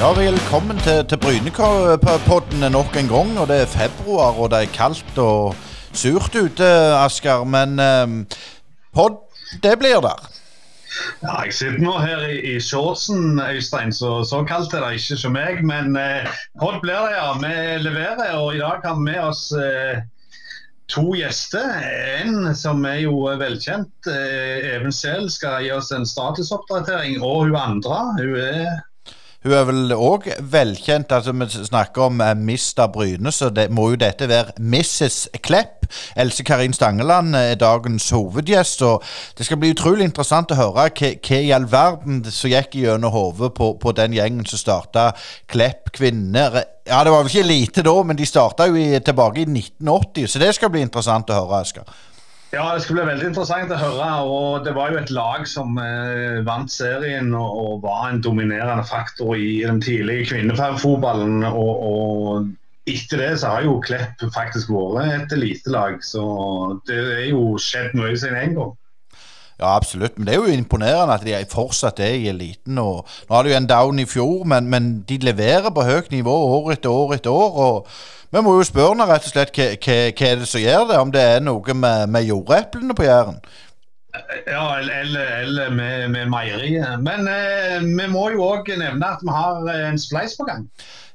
Ja, Velkommen til, til Brynepodden nok en gang. og Det er februar, og det er kaldt og surt ute, Asker. Men eh, pod, det blir der. Ja, jeg sitter nå her i, i shortsen, Øystein, så så kaldt er det ikke som meg. Men eh, pod blir det, ja. Vi leverer, og i dag har vi med oss eh, to gjester. En som er jo velkjent, eh, Even Sehl, skal gi oss en statusoppdatering. Og hun andre, hun er Hun er vel òg velkjent. altså Vi snakker om eh, Mista Bryne, så det må jo dette være Mrs. Klepp. Else Karin Stangeland er dagens hovedgjest. og Det skal bli utrolig interessant å høre hva, i all verden som gikk gjennom hodet på, på den gjengen som starta Klepp kvinner. Ja, det var vel ikke lite da, men de starta jo i, tilbake i 1980, så det skal bli interessant å høre, Asker. Ja, det skal bli veldig interessant å høre. og Det var jo et lag som eh, vant serien og, og, var en dominerende faktor i den tidlige kvinnefotballen. Og, og etter det så har jo Klepp faktisk vært et elitelag. Så det er jo skjedd mye siden en gang. Ja, absolutt. Men det er jo imponerende at de fortsatt er i eliten. og Nå har de en down i fjor, men, men de leverer på høyt nivå år etter år etter år. og vi må jo spørre henne rett og slett hva, er det som gjør det, om det er noe med, med jordeplene på Jæren? Ja, eller, eller med, med meieriet. Men eh, vi må jo òg nevne at vi har en spleis på gang.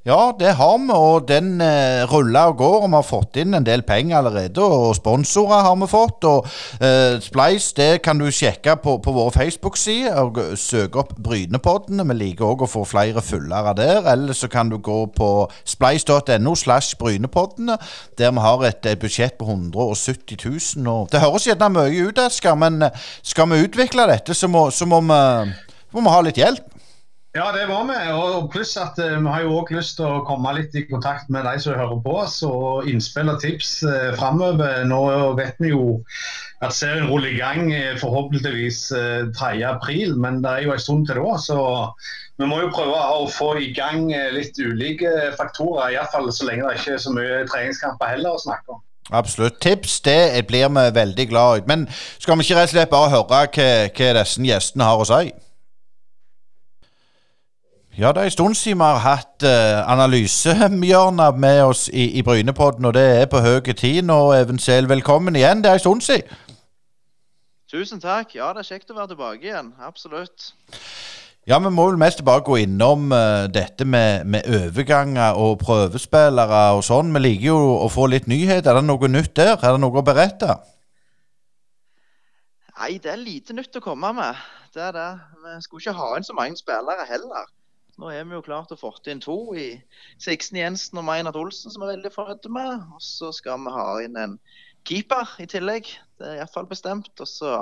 Ja, det har vi, og den eh, ruller og går. og Vi har fått inn en del penger allerede, og sponsorer har vi fått. og eh, Spleis det kan du sjekke på, på våre Facebook-sider og søke opp Brynepoddene. Vi liker òg å få flere følgere der. Eller så kan du gå på spleis.no slash Brynepoddene, der vi har et, et, budsjett på 170 000. Og det høres gjerne mye ut, Esker, men eh, skal vi utvikle dette, så må, så må, vi, må vi ha litt hjelp. Ja, det var vi. Og pluss at uh, vi har jo òg lyst til å komme litt i kontakt med de som hører på oss, og innspill og tips uh, framover. Nå vet vi jo at serien ruller i gang uh, forhåpentligvis uh, 3.4, men det er jo en stund til da. Så vi må jo prøve å få i gang litt ulike faktorer, iallfall så lenge det ikke er så mye treningskamper heller å snakke om. Absolutt. Tips det blir vi veldig glad i. Men skal vi ikke rett og slett bare høre hva, hva disse gjestene har å si? Ja, det er en stund siden vi har hatt uh, analysehjørnet med oss i, i Brynepodden, og det er på høy tid nå. Even Sehl, velkommen igjen. Det er en stund siden. Tusen takk. Ja, det er kjekt å være tilbake igjen. Absolutt. Ja, vi må vel mest bare gå innom uh, dette med, med, overganger og prøvespillere og sånn. Vi liker jo å få litt nyhet. Er det noe nytt der? Er det noe å berette? Nei, det er lite nytt å komme med. Det er det. Vi skulle ikke ha inn så mange spillere heller. Nå har vi jo klart å få inn to i Sixten Jensen og Meinert Olsen, som er veldig fornøyde med. Og så skal vi ha inn en keeper i tillegg. Det er iallfall bestemt. Og så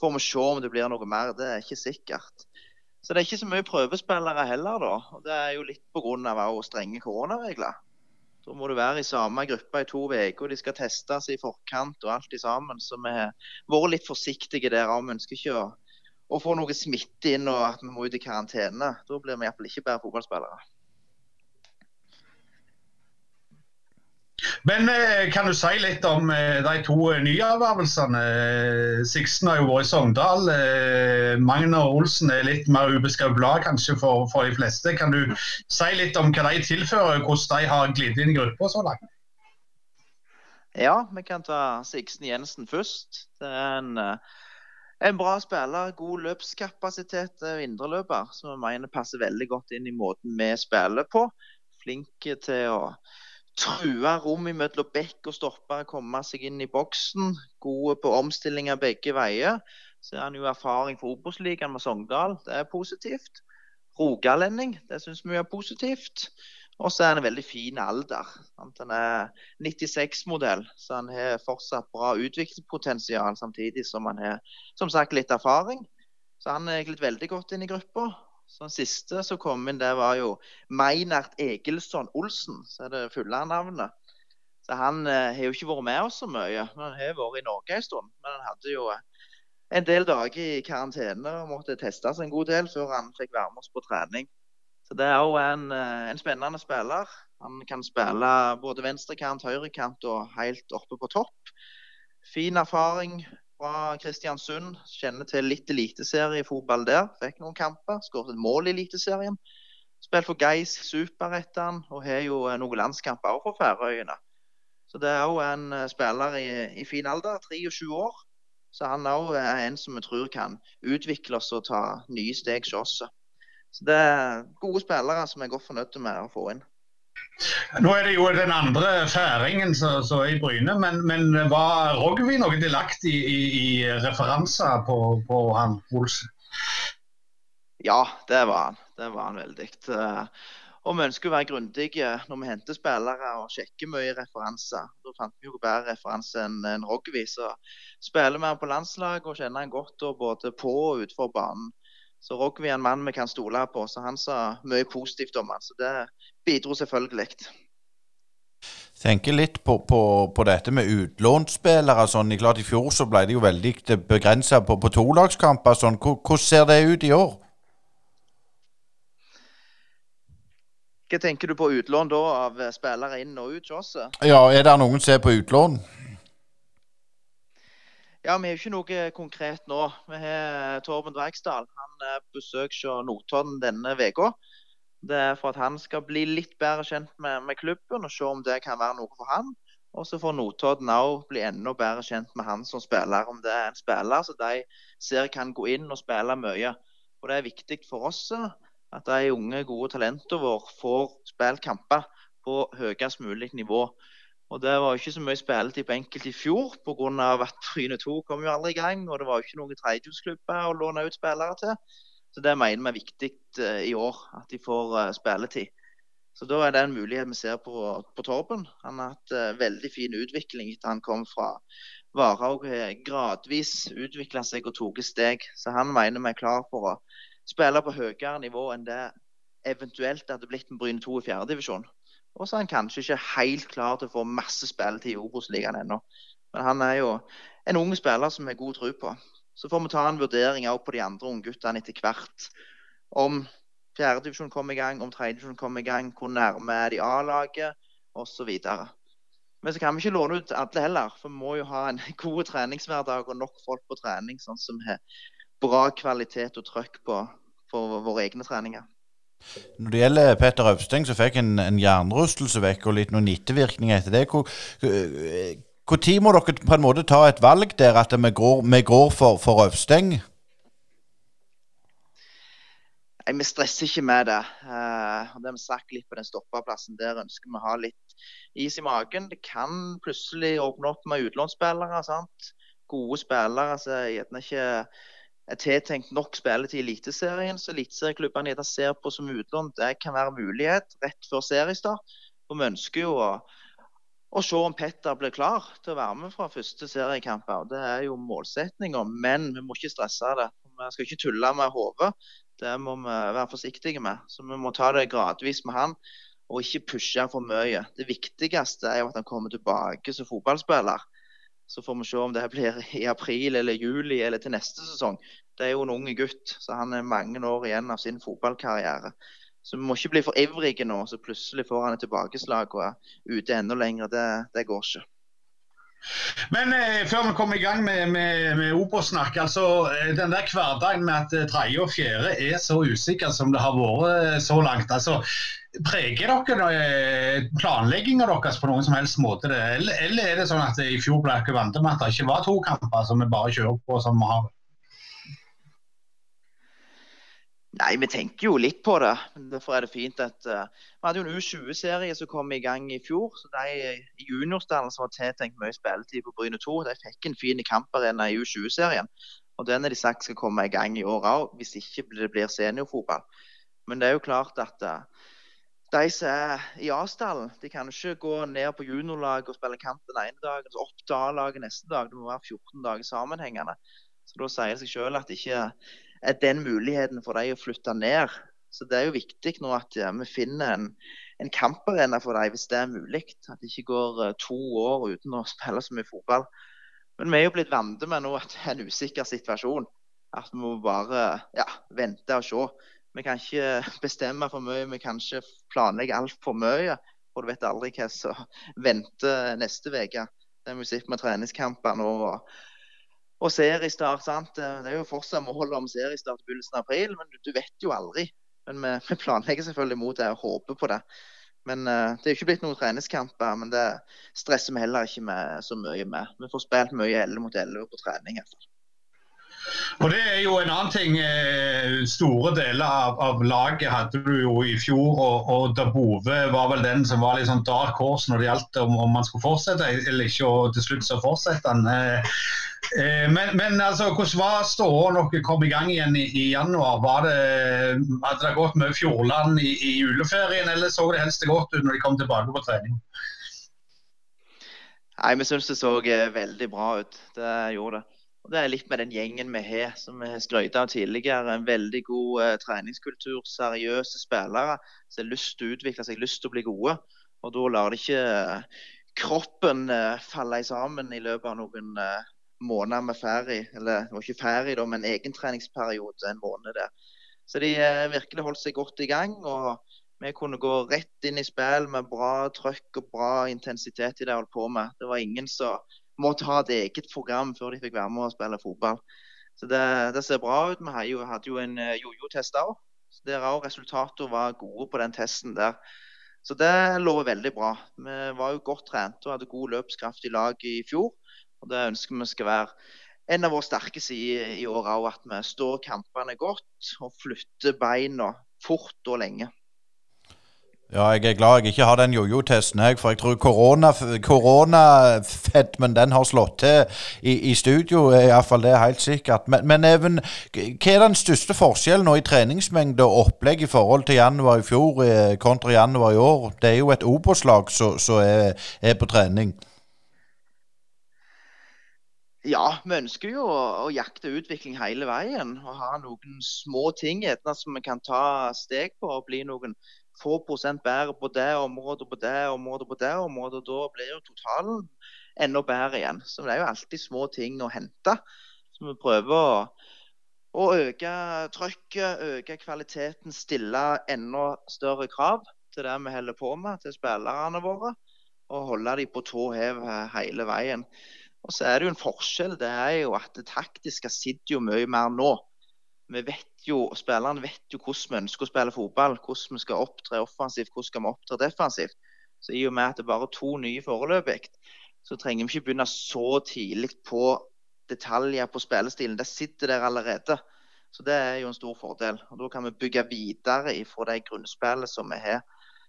får vi se om det blir noe mer. Det er ikke sikkert. Så det er ikke så mye prøvespillere heller, da. Og det er jo litt pga. strenge koronaregler. Da må du være i samme gruppe i to uker, de skal testes i forkant og alt i sammen. Så vi har vært litt forsiktige der. Vi ønsker ikke å og får noe smitte inn og at vi må ut i karantene. Da blir vi iallfall ikke bedre fotballspillere. Men eh, kan du si litt om eh, de to nyervervelsene? Sixten har jo vært i Sogndal. Eh, Magnar Olsen er litt mer ubeskrevet blad kanskje for, for, de fleste. Kan du si litt om hva de tilfører, hvordan de har glidd inn i gruppa så langt? Ja, vi kan ta Sixten Jensen først. Det er en en bra spiller, god løpskapasitet og indreløper, som jeg mener passer veldig godt inn i måten vi spiller på. Flink til å true rom mellom bekk og stoppe, komme seg inn i boksen. Gode på omstillinger begge veier. Så er han jo erfaring for Obos-ligaen med Sogndal, det er positivt. Rogalending, det syns vi er positivt. Og så er han en veldig fin alder. Han er 96-modell, så han har fortsatt bra utviklingspotensial, samtidig som han har som sagt litt erfaring. Så han er glidd veldig godt inn i gruppa. Så Den siste som kom inn, det var jo Meinert Egilsson Olsen, så er det fulle navnet. Så Han eh, har jo ikke vært med oss så mye, men han har vært i Norge en stund. Men han hadde jo en del dager i karantene og måtte testes en god del før han fikk være med oss på trening. Så Det er òg en, eh, en, spennende spiller. Han kan spille både venstrekant, høyrekant og helt oppe på topp. Fin erfaring fra Kristiansund. Kjenner til litt eliteseriefotball der. Fikk noen kamper. Skåret et mål i Eliteserien. Spilt for Geis Superettan og har jo noen landskamper også for Færøyene. Så det er òg en spiller i, i fin alder, 23 år. Så han òg er en som vi tror kan utvikle oss og ta nye steg hos oss. Så det er gode spillere som jeg er godt fornøyd med å få inn. Nå er det jo den andre færingen som, er i Bryne, men, men var Rogvi noe delaktig i, i, referanser på, på han Olsen? Ja, det var han. Det var han veldig. Og vi ønsker å være grundige når vi henter spillere og sjekker mye referanser. Da fant vi jo bedre referanse enn en Rogvi. Så spiller vi han på landslaget og kjenner han godt både på og utenfor banen. Så Rogvi er en mann vi kan stole på, så han sa mye positivt om han. Så det bidro selvfølgelig. Tenker litt på, på, på, dette med utlånsspillere. Sånn. Klart I fjor så ble det jo veldig begrensa på, på tolagskamper. Sånn. Hvordan ser det ut i år? Hva tenker du på utlån da, av spillere inn og ut? Også? Ja, Er det noen som er på utlån? Ja, Vi har ikke noe konkret nå. Vi har Torben Dvergsdal. Han besøker på besøk hos Notodden denne uka. Det er for at han skal bli litt bedre kjent med, med, klubben og se om det kan være noe for han. Og så får Notodden òg bli enda bedre kjent med han som spiller. Om det er en spiller så de ser kan gå inn og spille mye. Og Det er viktig for oss at de unge, gode talentene våre får spille kamper på høyest mulig nivå. Og Det var jo ikke så mye spilletid på enkelte i fjor pga. at Bryne 2 kom jo aldri i gang. Og det var jo ikke noen tredjehusklubber å låne ut spillere til. Så det mener vi er viktig uh, i år, at de får uh, spilletid. Så da er det en mulighet vi ser på, på Torben. Han har hatt uh, veldig fin utvikling etter han kom fra Varhaug. Gradvis utvikla seg og tok et steg. Så han mener vi er klar for å spille på høyere nivå enn det eventuelt hadde blitt med Bryne 2 i fjerdedivisjon. Og så er han kanskje ikke helt klar til å få masse spilletid i Obos-ligaen ennå. Men han er jo en ung spiller som vi har god tro på. Så får vi ta en vurdering òg på de andre ungguttene etter hvert. Om fjerdedivisjon kommer i gang, om tredjedivisjon kommer i gang, hvor nærme er de A-laget osv. Men så kan vi ikke låne ut alle heller, for vi må jo ha en god treningshverdag og nok folk på trening, sånn som har bra kvalitet og trøkk på for våre egne treninger. Når det gjelder Petter Øvsteng, så fikk en, en jernrystelse vekk og litt noen ettervirkninger etter det. Hvor, hvor tid må dere på en måte ta et valg der at vi går, vi går for, for Øvsteng? Vi stresser ikke med det. Uh, det har vi sagt litt på den stoppeplassen. Der ønsker vi å ha litt is i magen. Det kan plutselig åpne opp med utlånsspillere. Gode spillere som gjerne ikke er tiltenkt nok spilletid i Eliteserien, så eliteserieklubbene ser på som utlån. Det kan være mulighet rett før seriestart. Og vi ønsker jo å, å, se om Petter blir klar til å være med fra første seriekamp. Det er jo målsettinga, men vi må ikke stresse det. Vi skal ikke tulle med hodet. Det må vi være forsiktige med. Så vi må ta det gradvis med han, og ikke pushe for mye. Det viktigste er jo at han kommer tilbake som fotballspiller. Så får vi se om det blir i april eller juli eller til neste sesong. Det er jo en ung gutt, så han er mange år igjen av sin fotballkarriere. Så vi må ikke bli for ivrige nå, så plutselig får han et tilbakeslag og er ute enda lenger. Det, det går ikke. Men eh, før vi kommer i gang med, med, med Obos-snakk. altså eh, Den der hverdagen med at eh, tredje og fjerde er så usikker som det har vært eh, så langt. altså Preger dere eh, planlegginga deres på noen som helst måte? Eller, eller, er det sånn at i fjor ble dere vant med at det ikke var to kamper som vi bare kjører på som vi har? Nei, vi tenker jo litt på det. Derfor er det fint at uh, Vi hadde jo en U20-serie som kom i gang i fjor. så De i juniorstallen som var tiltenkt mye spilletid på Bryne 2, de fikk en fin kamparena i U20-serien. Og Den er de sagt skal komme i gang i år òg, hvis ikke det blir seniorfotball. Men det er jo klart at uh, de som er i A-stallen, de kan ikke gå ned på juniorlaget og spille kamp den ene dagen, så opp til A-laget neste dag. Det må være 14 dager sammenhengende. Så Da sier det seg selv at det ikke er den muligheten for de å flytte ned. Så Det er jo viktig nå at vi finner en, en kamparena for dem hvis det er mulig. At det ikke går uh, to år uten å spille så mye fotball. Men vi er jo blitt vant med nå at det er en usikker situasjon. At vi må bare ja, vente og se. Vi kan ikke bestemme for mye, vi kan ikke planlegge altfor mye. For du vet aldri hva som venter neste uke. Det er musikk med treningskampene. Og, og seriestart. sant? Det er jo fortsatt mål om seriestart i begynnelsen av april, men du, vet jo aldri. Men vi, vi planlegger selvfølgelig mot det og håper på det. Men uh, Det er jo ikke blitt noen treningskamper, men det stresser vi heller ikke med så mye med. Vi får spilt mye 11 mot 11 på trening. i hvert fall. Og Det er jo en annen ting. Eh, store deler av, av laget hadde du jo i fjor, og, og Dabove var vel den som var litt sånn dark horse når det gjaldt om, om man skulle fortsette eller ikke. Og til slutt så fortsetter han. Eh, eh, men, men altså, hvordan var ståa når dere kom i gang igjen i, i, januar? Var det, Hadde det gått med Fjordland i, i juleferien, eller så det helst godt ut når de kom tilbake på trening? Nei, Vi syns det så veldig bra ut. Det gjorde det. Og Det er litt med den gjengen vi har, som vi har skrøyta av tidligere. En veldig god eh, treningskultur, seriøse spillere som har lyst til å utvikle seg, lyst til å bli gode. Og Da lar det ikke eh, kroppen eh, falle sammen i løpet av noen eh, måneder med ferie. Eller det var ikke ferie, da, men egentreningsperiode en måned der. Så de eh, virkelig holdt seg godt i gang. og vi kunne gå rett inn i spill med bra trøkk og bra intensitet i det jeg holdt på med. Det var ingen som måtte ha et eget program før de fikk være med og spille fotball. Så det, det ser bra ut. Vi hadde jo, hadde jo en eh, jojo-test òg. Der òg resultatene var gode på den testen der. Så det lover veldig bra. Vi var jo godt trent og hadde god løpskraft i laget i fjor. Og Det ønsker vi skal være en av våre sterke sider i år òg. At vi står kampene godt og flytter beina fort og lenge. Ja, jeg er glad jeg ikke har den jojo-testen, jeg. For jeg tror koronafedmen korona den har slått til i, i studio. Iallfall det er helt sikkert. Men, men even, hva er den største forskjellen nå i treningsmengde og opplegg i forhold til januar i fjor eh, kontra januar i år? Det er jo et Obos-lag som er, er, på trening. Ja, vi ønsker jo å, å, jakte utvikling hele veien. Og ha noen små ting som vi kan ta steg på og bli noen få prosent bedre på det området, på det området, på det området. Da blir jo totalen enda bedre igjen. Så det er jo alltid små ting å hente. Så vi prøver å, å øke trykket, øke kvaliteten, stille enda større krav til det vi holder på med, til spillerne våre. Og holde dem på tå hev hele veien. Og så er det jo en forskjell. Det er jo at det taktiske sitter jo mye mer nå vi vet jo, Spillerne vet jo hvordan vi ønsker å spille fotball. Hvordan vi skal opptre offensivt, hvordan skal vi opptre defensivt. Så I og med at det er bare to nye foreløpig, så trenger vi ikke begynne så tidlig på detaljer på spillestilen. Det sitter der allerede. Så Det er jo en stor fordel. Og Da kan vi bygge videre fra det grunnspillet som vi har.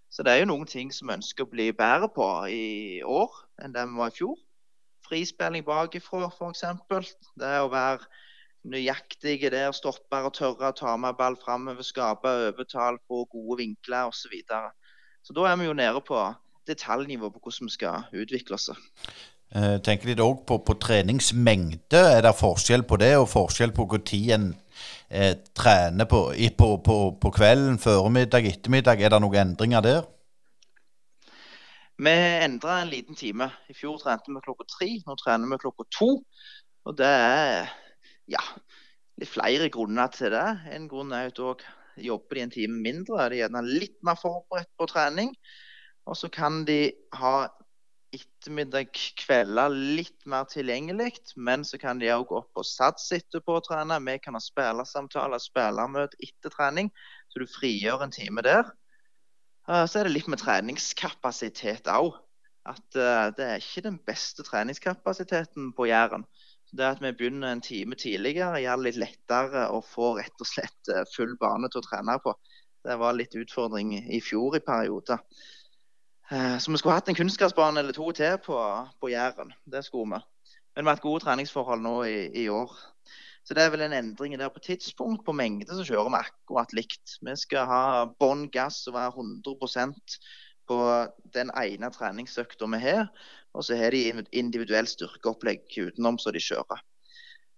Så det er jo noen ting som vi ønsker å bli bedre på i år enn det vi var i fjor. Frispilling bakifra f.eks. Det er å være nøyaktige der, Stopper og tørre å ta med ball framover, skape overtall, få gode vinkler osv. Så, videre. så da er vi jo nede på detaljnivå på hvordan vi skal utvikle oss. Eh, tenker litt òg på, på, treningsmengde. Er det forskjell på det, og forskjell på tid en eh, trener på, på, på, på kvelden, formiddag, ettermiddag? Er det noen endringer der? Vi endra en liten time. I fjor trente vi klokka tre, nå trener vi klokka to. Og det er ja, litt flere grunner til det. En grunn er at òg jobber de en time mindre. De er gjerne litt mer forberedt på trening. Og så kan de ha ettermiddag, kvelder litt mer tilgjengelig. Men så kan de òg gå opp og sats etterpå og trene. Vi kan ha spillersamtaler, spillermøte etter trening, så du frigjør en time der. Eh, så er det litt med treningskapasitet òg. At eh, det er ikke den beste treningskapasiteten på Jæren det at vi begynner en time tidligere, gjør det litt lettere å få rett og slett eh, full bane til å trene på. Det var litt utfordring i fjor i perioder. Eh, så vi skulle hatt en kunstgressbane eller to til på, på Jæren. Det skulle vi. Men vi har hatt gode treningsforhold nå i, i, år. Så det er vel en endring der på tidspunkt. På mengde så kjører vi akkurat likt. Vi skal ha bånn gass og være 100 på den ene treningsøkta vi har. Og så har de individuelt styrkeopplegg utenom som de kjører.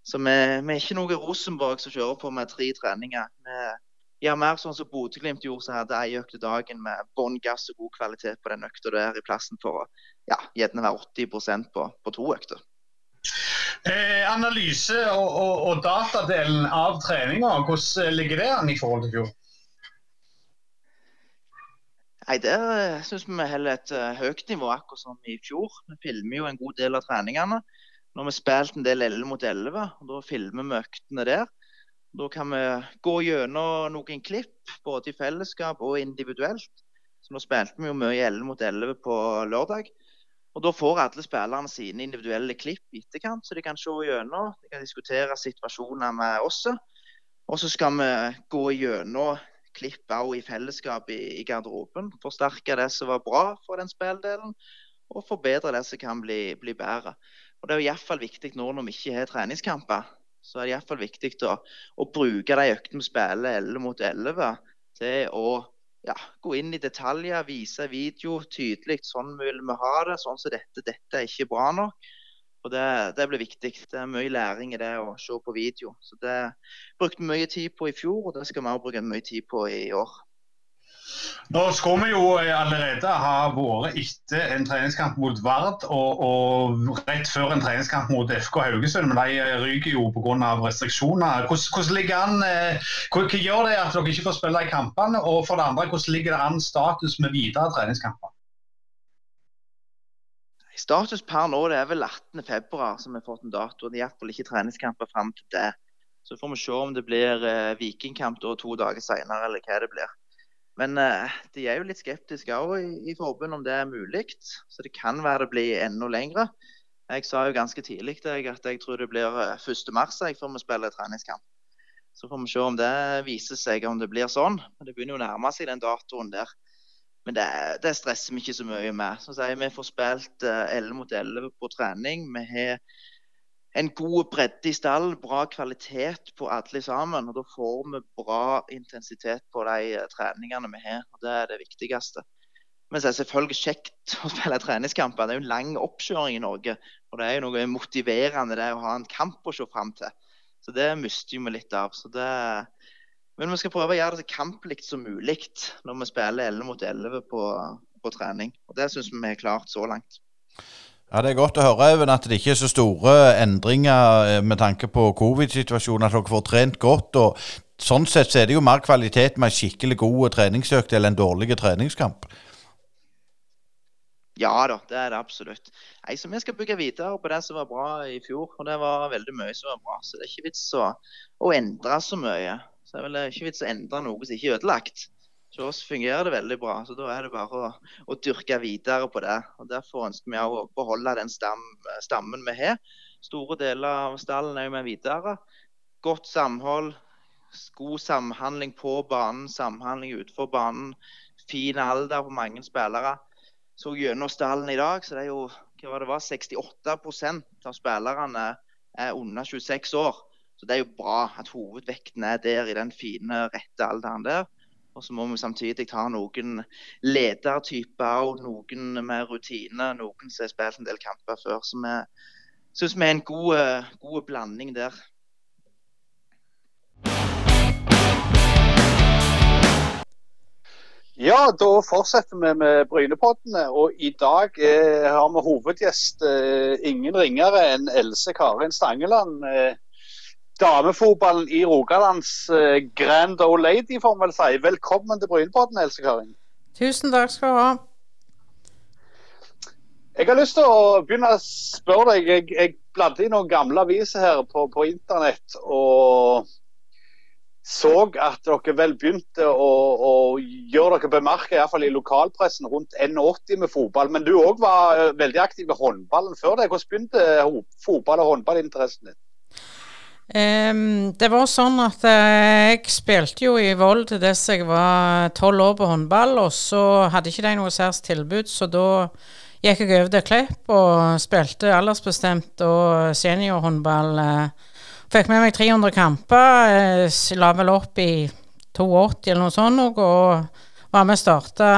Så vi, vi, er ikke noe Rosenborg som kjører på med tre treninger. Vi gjør mer sånn som Bodø-Glimt gjorde, som hadde ei økt dagen med bånn gass og god kvalitet på den økta der, i plassen for å ja, gjerne være 80% på, på to økter. Eh, analyse og, og, og, datadelen av treninga, hvordan ligger det an i forhold til fjor? Nei, Der uh, syns vi vi holder et uh, høyt nivå, akkurat som i fjor. Vi filmer jo en god del av treningene. Nå har vi spilt en del 11 mot 11, og da filmer vi øktene der. Da kan vi gå gjennom noen klipp, både i fellesskap og individuelt. Så Nå spilte vi jo mye 11 mot 11 på lørdag. Og Da får alle spillerne sine individuelle klipp i etterkant, så de kan se gjennom. De kan diskutere situasjoner med oss. Og så skal vi gå gjennom klipp òg i fellesskap i, i garderoben. Forsterke det som var bra for den spilledelen, og forbedre det som kan bli, bli bedre. Og Det er iallfall viktig nå når vi ikke har treningskamper. Så er det iallfall viktig å, å bruke de øktene vi spiller 11 mot 11 til å ja, gå inn i detaljer, vise video tydelig. Sånn vil vi ha det. Sånn som dette. Dette er ikke bra nok. Og det, det, blir viktig. Det er mye læring i det å se på video. Så Det brukte vi mye tid på i fjor, og det skal vi også bruke mye tid på i år. Nå skal vi jo allerede ha vært etter en treningskamp mot Vard og, og rett før en treningskamp mot FK Haugesund, men de ryker jo pga. restriksjoner. Hvordan, hvordan ligger an, eh, hva, hva, gjør det at dere ikke får spille i kampene? Og for det andre, hvordan ligger det an status med videre treningskamper? Status per nå det er vel 18.2 som vi har fått en dato. Det er iallfall ikke treningskamper fram til det. Så får vi se om det blir eh, vikingkamp to dager senere, eller hva det blir. Men eh, de er jo litt skeptiske òg i, i forbundet om det er mulig. Så det kan være det blir enda lengre. Jeg sa jo ganske tidlig at jeg tror det blir 1.3 mars før vi spiller treningskamp. Så får vi se om det viser seg om det blir sånn. Det begynner jo å nærme seg den datoen der. Men det, det stresser vi ikke så mye med. Sier Vi får spilt eh, 11 mot 11 på trening. Vi har en god bredde i stallen, bra kvalitet på alle sammen. og Da får vi bra intensitet på de eh, treningene vi har. og Det er det viktigste. Men det er selvfølgelig kjekt å spille treningskamper. Det er jo en lang oppkjøring i Norge. Og det er jo noe motiverende det å ha en kamp å se fram til. Så det mister vi litt av. Så Det... Men vi skal prøve å gjøre det så kamplikt som mulig når vi spiller 11 mot 11 på, på trening. Og Det syns vi vi har klart så langt. Ja, Det er godt å høre Even, at det ikke er så store endringer eh, med tanke på covid-situasjonen. At dere får trent godt. og Sånn sett så er det jo mer kvalitet med en skikkelig god treningsøkt eller en dårlig treningskamp. Ja da, det er det absolutt. Jeg så Vi skal bygge videre på det som var bra i fjor. Og det var veldig mye som var bra. Så det er ikke vits å, å endre så mye. Så det er vel ikke vits å endre noe som ikke er ødelagt. Så oss fungerer det veldig bra. så Da er det bare å, å dyrke videre på det. og Derfor ønsker vi å beholde den stam, stammen vi har. Store deler av stallen er med videre. Godt samhold, god samhandling på banen, samhandling utenfor banen. Fin alder på mange spillere. Så gjennom stallen i dag, så det er jo hva var det var, 68% av spillerne er under 26 år. Så det er jo bra at hovedvekten er der i den fine, rette alderen der. Og så må vi samtidig ha noen ledertyper og noen med rutine. Noen som har spilt en del kamper før. Så vi syns vi er en god, god blanding der. Ja, da fortsetter vi med Brynepoddene. Og i dag eh, har vi hovedgjest eh, ingen ringere enn Else Karin Stangeland. Eh, damefotballen i Rogalands uh, grand old lady, får vi vel si. Velkommen til Brynepodden, Else Karin. Tusen takk skal du ha. Jeg har lyst til å begynne å spørre deg. Jeg, jeg bladde i noen gamle aviser her på, på, internett og så at dere vel begynte å, å gjøre dere bemerka, iallfall i lokalpressen, rundt N80 med fotball. Men du òg var eh, veldig aktiv med håndballen før det. Hvordan begynte fotball- og håndballinteressen din? Um, det var sånn at uh, jeg spilte jo i Vold til dess jeg var tolv år på håndball, og så hadde ikke de noe særs tilbud, så da gikk jeg over til Klepp og spilte aldersbestemt og seniorhåndball. Uh, fikk med meg 300 kamper, uh, la vel opp i 82 eller noe sånt, og var med og starta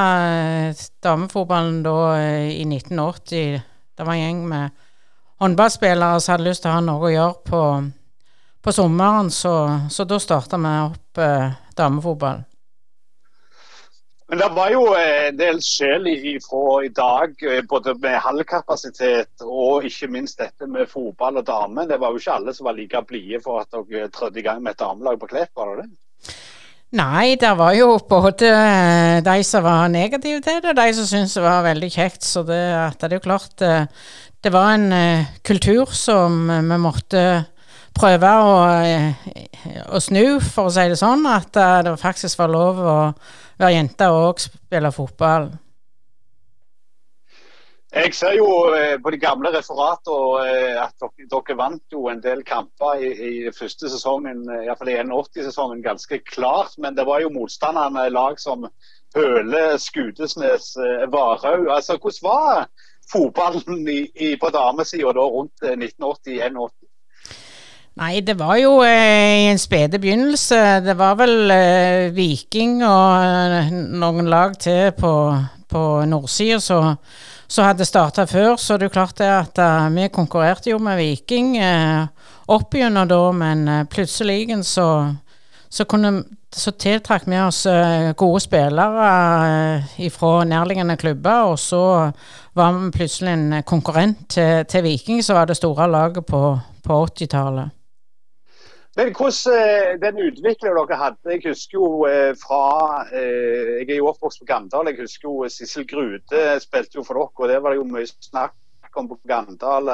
damefotballen da i 1980. Det var en gjeng med håndballspillere som hadde lyst til å ha noe å gjøre på på sommeren, så, så da starta vi opp eh, damefotball. Men det var jo en del sjel fra i dag, eh, både med halvkapasitet og ikke minst dette med fotball og damer. Det var jo ikke alle som var like blide for at dere trødde i gang med et damelag på Klepp, var det det? Nei, det var jo både eh, de som var negative til det, og de som syntes det var veldig kjekt. Så det, det er jo klart det, det var en kultur som vi måtte prøve å, eh, å snu, for å si det sånn, at eh, det faktisk var lov å være jente og spille fotball. Jeg ser jo eh, på de gamle referatene at dere, dere, vant jo en del kamper i, i første sesongen, iallfall i 81-sesongen, ganske klart. Men det var jo motstanderne lag som Høle, Skudesnes, Varhaug. Altså, hvordan var fotballen i, i, på damesida rundt 1980-81? Nei, det var jo eh, i en spede begynnelse. Det var vel eh, Viking og noen lag til på, på nordsida som hadde starta før. Så det er klart det at uh, vi konkurrerte jo med Viking eh, opp gjennom da, men uh, plutselig så, så, kunne, så tiltrakk vi oss gode spillere uh, fra nærliggende klubber, og så var vi plutselig en konkurrent til, til Viking, som var det store laget på, på 80-tallet. Men hvordan eh, den utviklingen dere hadde Jeg husker jo eh, fra eh, Jeg er jo oppvokst på Gandal. Jeg husker jo Sissel Grude spilte jo for dere, og det var det jo mye snakk om på Gandal.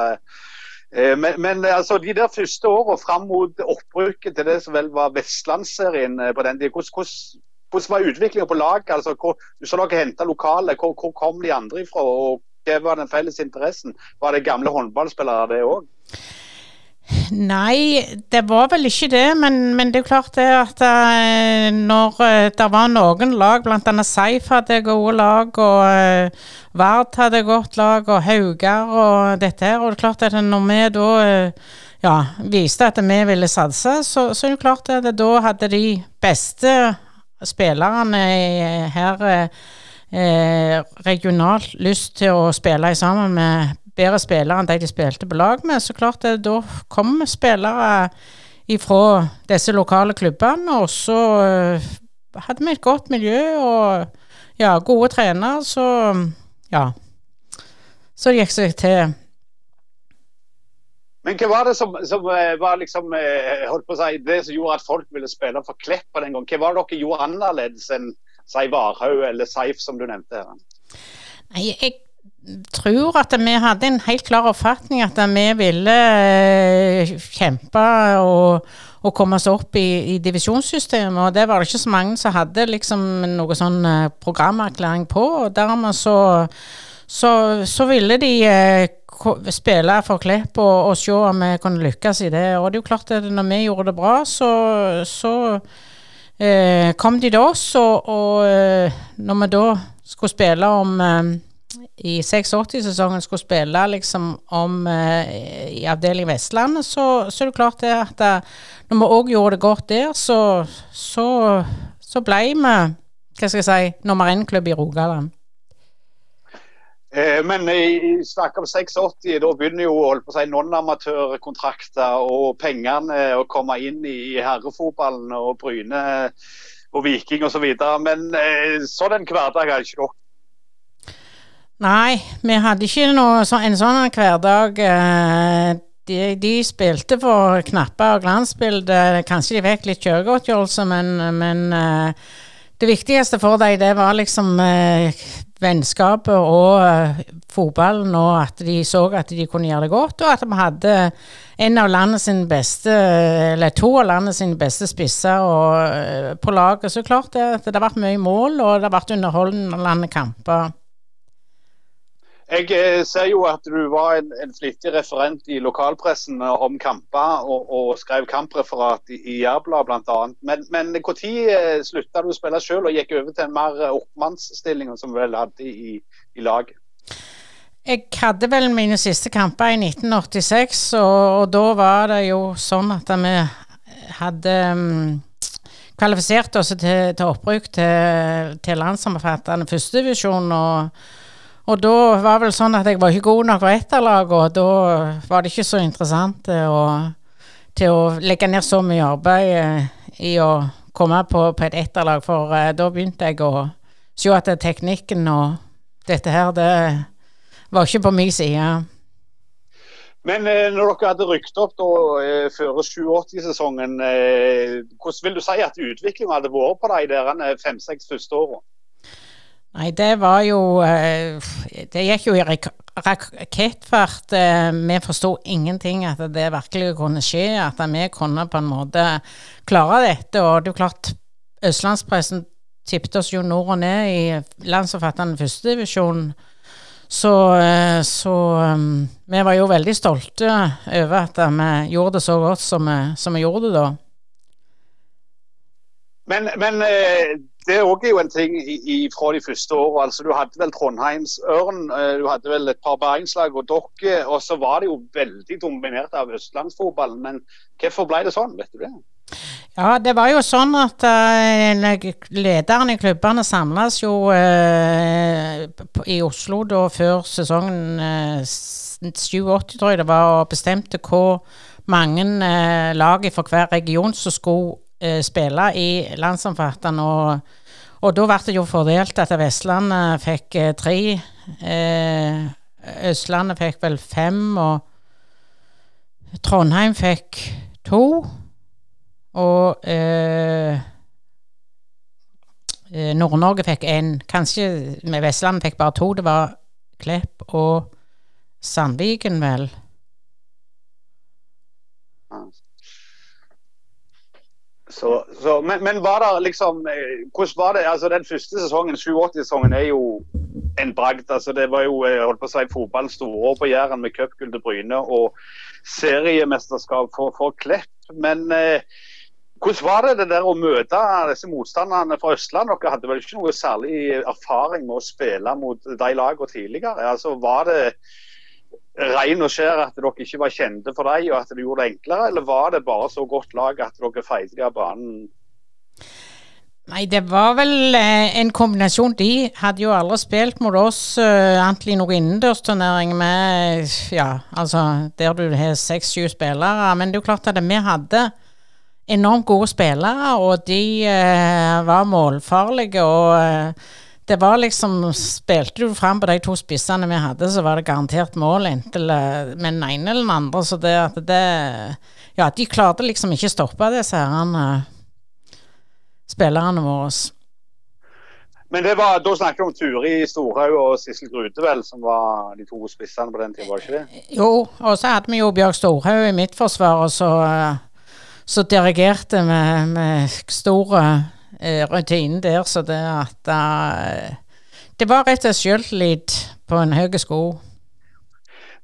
Men, men altså, de der første årene fram mot opprykket til det som vel var Vestlandsserien på den tiden, hvordan, hvordan var utviklingen på laget? Altså, du sa dere henta lokale. Hvor, hvor, kom de andre ifra? og Hva var den felles interessen? Var det gamle håndballspillere, det òg? Nei, det var vel ikke det. Men, men det er klart det at uh, når uh, det var noen lag, bl.a. Seif hadde gode lag, og uh, Vard hadde godt lag, og Haugar og dette her. Og det er klart at når vi da ja, viste at vi ville satse, så, så er det klart at da hadde de beste spillerne her regionalt lyst til å spille sammen med bedre spillere enn de de spilte på lag med. Så klart det, da kom spillere ifra disse lokale klubbene, og så uh, hadde vi et godt miljø og ja, gode trenere, så ja. Så det gikk seg til. Men hva var det som, som eh, var liksom, eh, holdt på å si, det som gjorde at folk ville spille for Klepp den gang? Hva var det dere gjorde annerledes enn si Varhaug eller Seif, som du nevnte her? Nei, jeg tror at vi hadde en helt klar oppfatning at vi ville eh, kjempe og, og komme oss opp i, i, divisjonssystemet. Og det var det ikke så mange som hadde liksom noe sånn eh, programerklæring på. og Dermed så, så, så ville de eh, spille for Klepp og, og, se om vi kunne lykkes i det. Og det er jo klart at når vi gjorde det bra, så, så eh, kom de til oss. Og, og når vi da skulle spille om i 86-sesongen skulle spille liksom om eh, i avdeling Vestlandet, så, så, er det klart det at da, når vi òg gjorde det godt der, så, så, så ble vi hva skal jeg si, nummer én-klubb i Rogaland. Eh, men i snakk om 86, da begynner jo holdt på å si non-amatørkontrakter og pengene å komme inn i herrefotballen og Bryne og Viking osv. Men eh, sånn en hverdag har ikke dere Nei, vi hadde ikke noe, så, en sånn hverdag. Eh, de, de, spilte for knapper og glansbilder. Kanskje de fikk litt kjøregodtgjørelse, men, men eh, det viktigste for dem, det var liksom eh, vennskapet og fotballen, og at de så at de kunne gjøre det godt, og at vi hadde en av landets beste, eller to av landets beste spisser og, på laget. Så klart det, det har vært mye mål, og det har vært underholdende kamper. Jeg eh, ser jo at du var en, en flittig referent i lokalpressen om kamper, og, og skrev kampreferat i, i Jærbladet bl.a. Men, men når eh, slutta du å spille selv og gikk over til en mer oppmannsstilling som vel hadde i, i laget? Jeg hadde vel mine siste kamper i 1986, og, og da var det jo sånn at vi hadde um, kvalifisert oss til, til opprykk til, til landsomfattende førstedivisjon. og og da var vel sånn at jeg var ikke god nok for etterlaget, og da var det ikke så interessant til å, til å legge ned så mye arbeid eh, i å komme på, på et etterlag, for uh, da begynte jeg å se at teknikken og dette her, det var ikke på min side. Men eh, når dere hadde rykket opp da, eh, før 87-sesongen, eh, hvordan vil du si at utviklingen hadde vært på de fem-seks første årene? Nei, det var jo eh, Det gikk jo i rak- rakettfart. eh, Vi forsto ingenting at det virkelig kunne skje, at vi kunne på en måte klare dette. Og det er jo klart, Østlandspressen tippet oss jo nord og ned i landsomfattende førstedivisjon. Så, eh, så vi var jo veldig stolte over at vi gjorde det så godt som vi, som vi gjorde det da. Men, men det er òg jo en ting i, i, fra de første åra. Altså, du hadde vel Trondheimsørn, eh, du hadde vel et par bergenslag og dere. Og så var det jo veldig dominert av østlandsfotballen. Men hvorfor ble det sånn, vet du det? Ja, det var jo sånn at uh, lederne i klubbene samles jo uh, i Oslo da før sesongen uh, 87, tror jeg det var, og bestemte hvor mange lag fra hver region som skulle uh, spille i landsomfattende. Og, og da ble det jo fordelt at Vestlandet fikk uh, tre, uh, Østlandet fikk vel fem, og Trondheim fikk to. Og eh, eh, Nord-Norge fikk én. Kanskje med Vestlandet fikk bare to. Det var Klepp og Sandviken, vel. Så, så, men, men var det liksom eh, Hvordan var det? altså Den første sesongen, 87-sesongen, er jo en bragd. altså Det var jo jeg holdt på å si, fotballens storår på Jæren med cupgull til Bryne og seriemesterskap for, for Klepp. Men eh, hvordan var det det der å møte disse motstanderne fra Østlandet? Dere hadde vel ikke noe særlig erfaring med å spille mot de lagene tidligere? altså Var det ren og skjær at dere ikke var kjente for dem, og at det gjorde det enklere, eller var det bare så godt lag at dere feide av banen? Nei, det var vel eh, en kombinasjon. De hadde jo aldri spilt mot oss, annet i noen innendørsturnering med Ja, altså der du har seks-sju spillere. Men det er jo klart at vi hadde enormt gode spillere, og de eh, var målfarlige. og eh, det var liksom Spilte du fram på de to spissene vi hadde, så var det garantert mål inntil eh, med den ene eller den andre. Så det at det Ja, de klarte liksom ikke stoppe disse herrene spillerne våre. Men det var, da snakker vi om Turi Storhaug og Sissel Grutevel, som var de to spissene på den tiden, var det ikke det? Jo, og så hadde vi jo Bjørg Storhaug i mitt forsvar, og så, så dirigerte vi med, med stor eh, rutine der, så det at uh, Det var rett og slett selvtillit på en høy sko.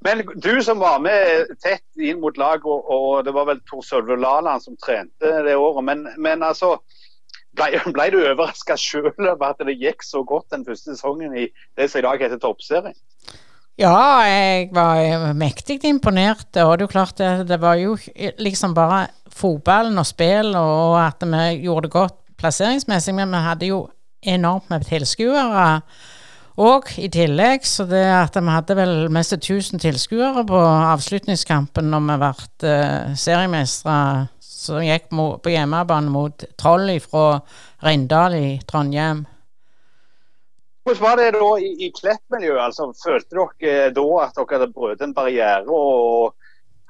Men du som var med tett inn mot laget, og, og det var vel Tor Sølve Laland som trente det året, men, men altså ble, ble du overraska sjøl over at det gikk så godt den første sesongen i det som i dag heter Toppserien? Ja, jeg var mektig imponert, og det er klart det, det var jo liksom bare fotballen og spillet og at vi gjorde det godt plasseringsmessig, men vi hadde jo enormt med tilskuere. Og i tillegg så det at vi hadde vel mest 1000 tilskuere på avslutningskampen når vi ble uh, seriemestere som gikk på hjemmebane mot Troll fra Rindal i Trondheim. Hvordan var det da i, i Klepp-miljøet? Altså, følte dere da at dere hadde brutt en barriere? og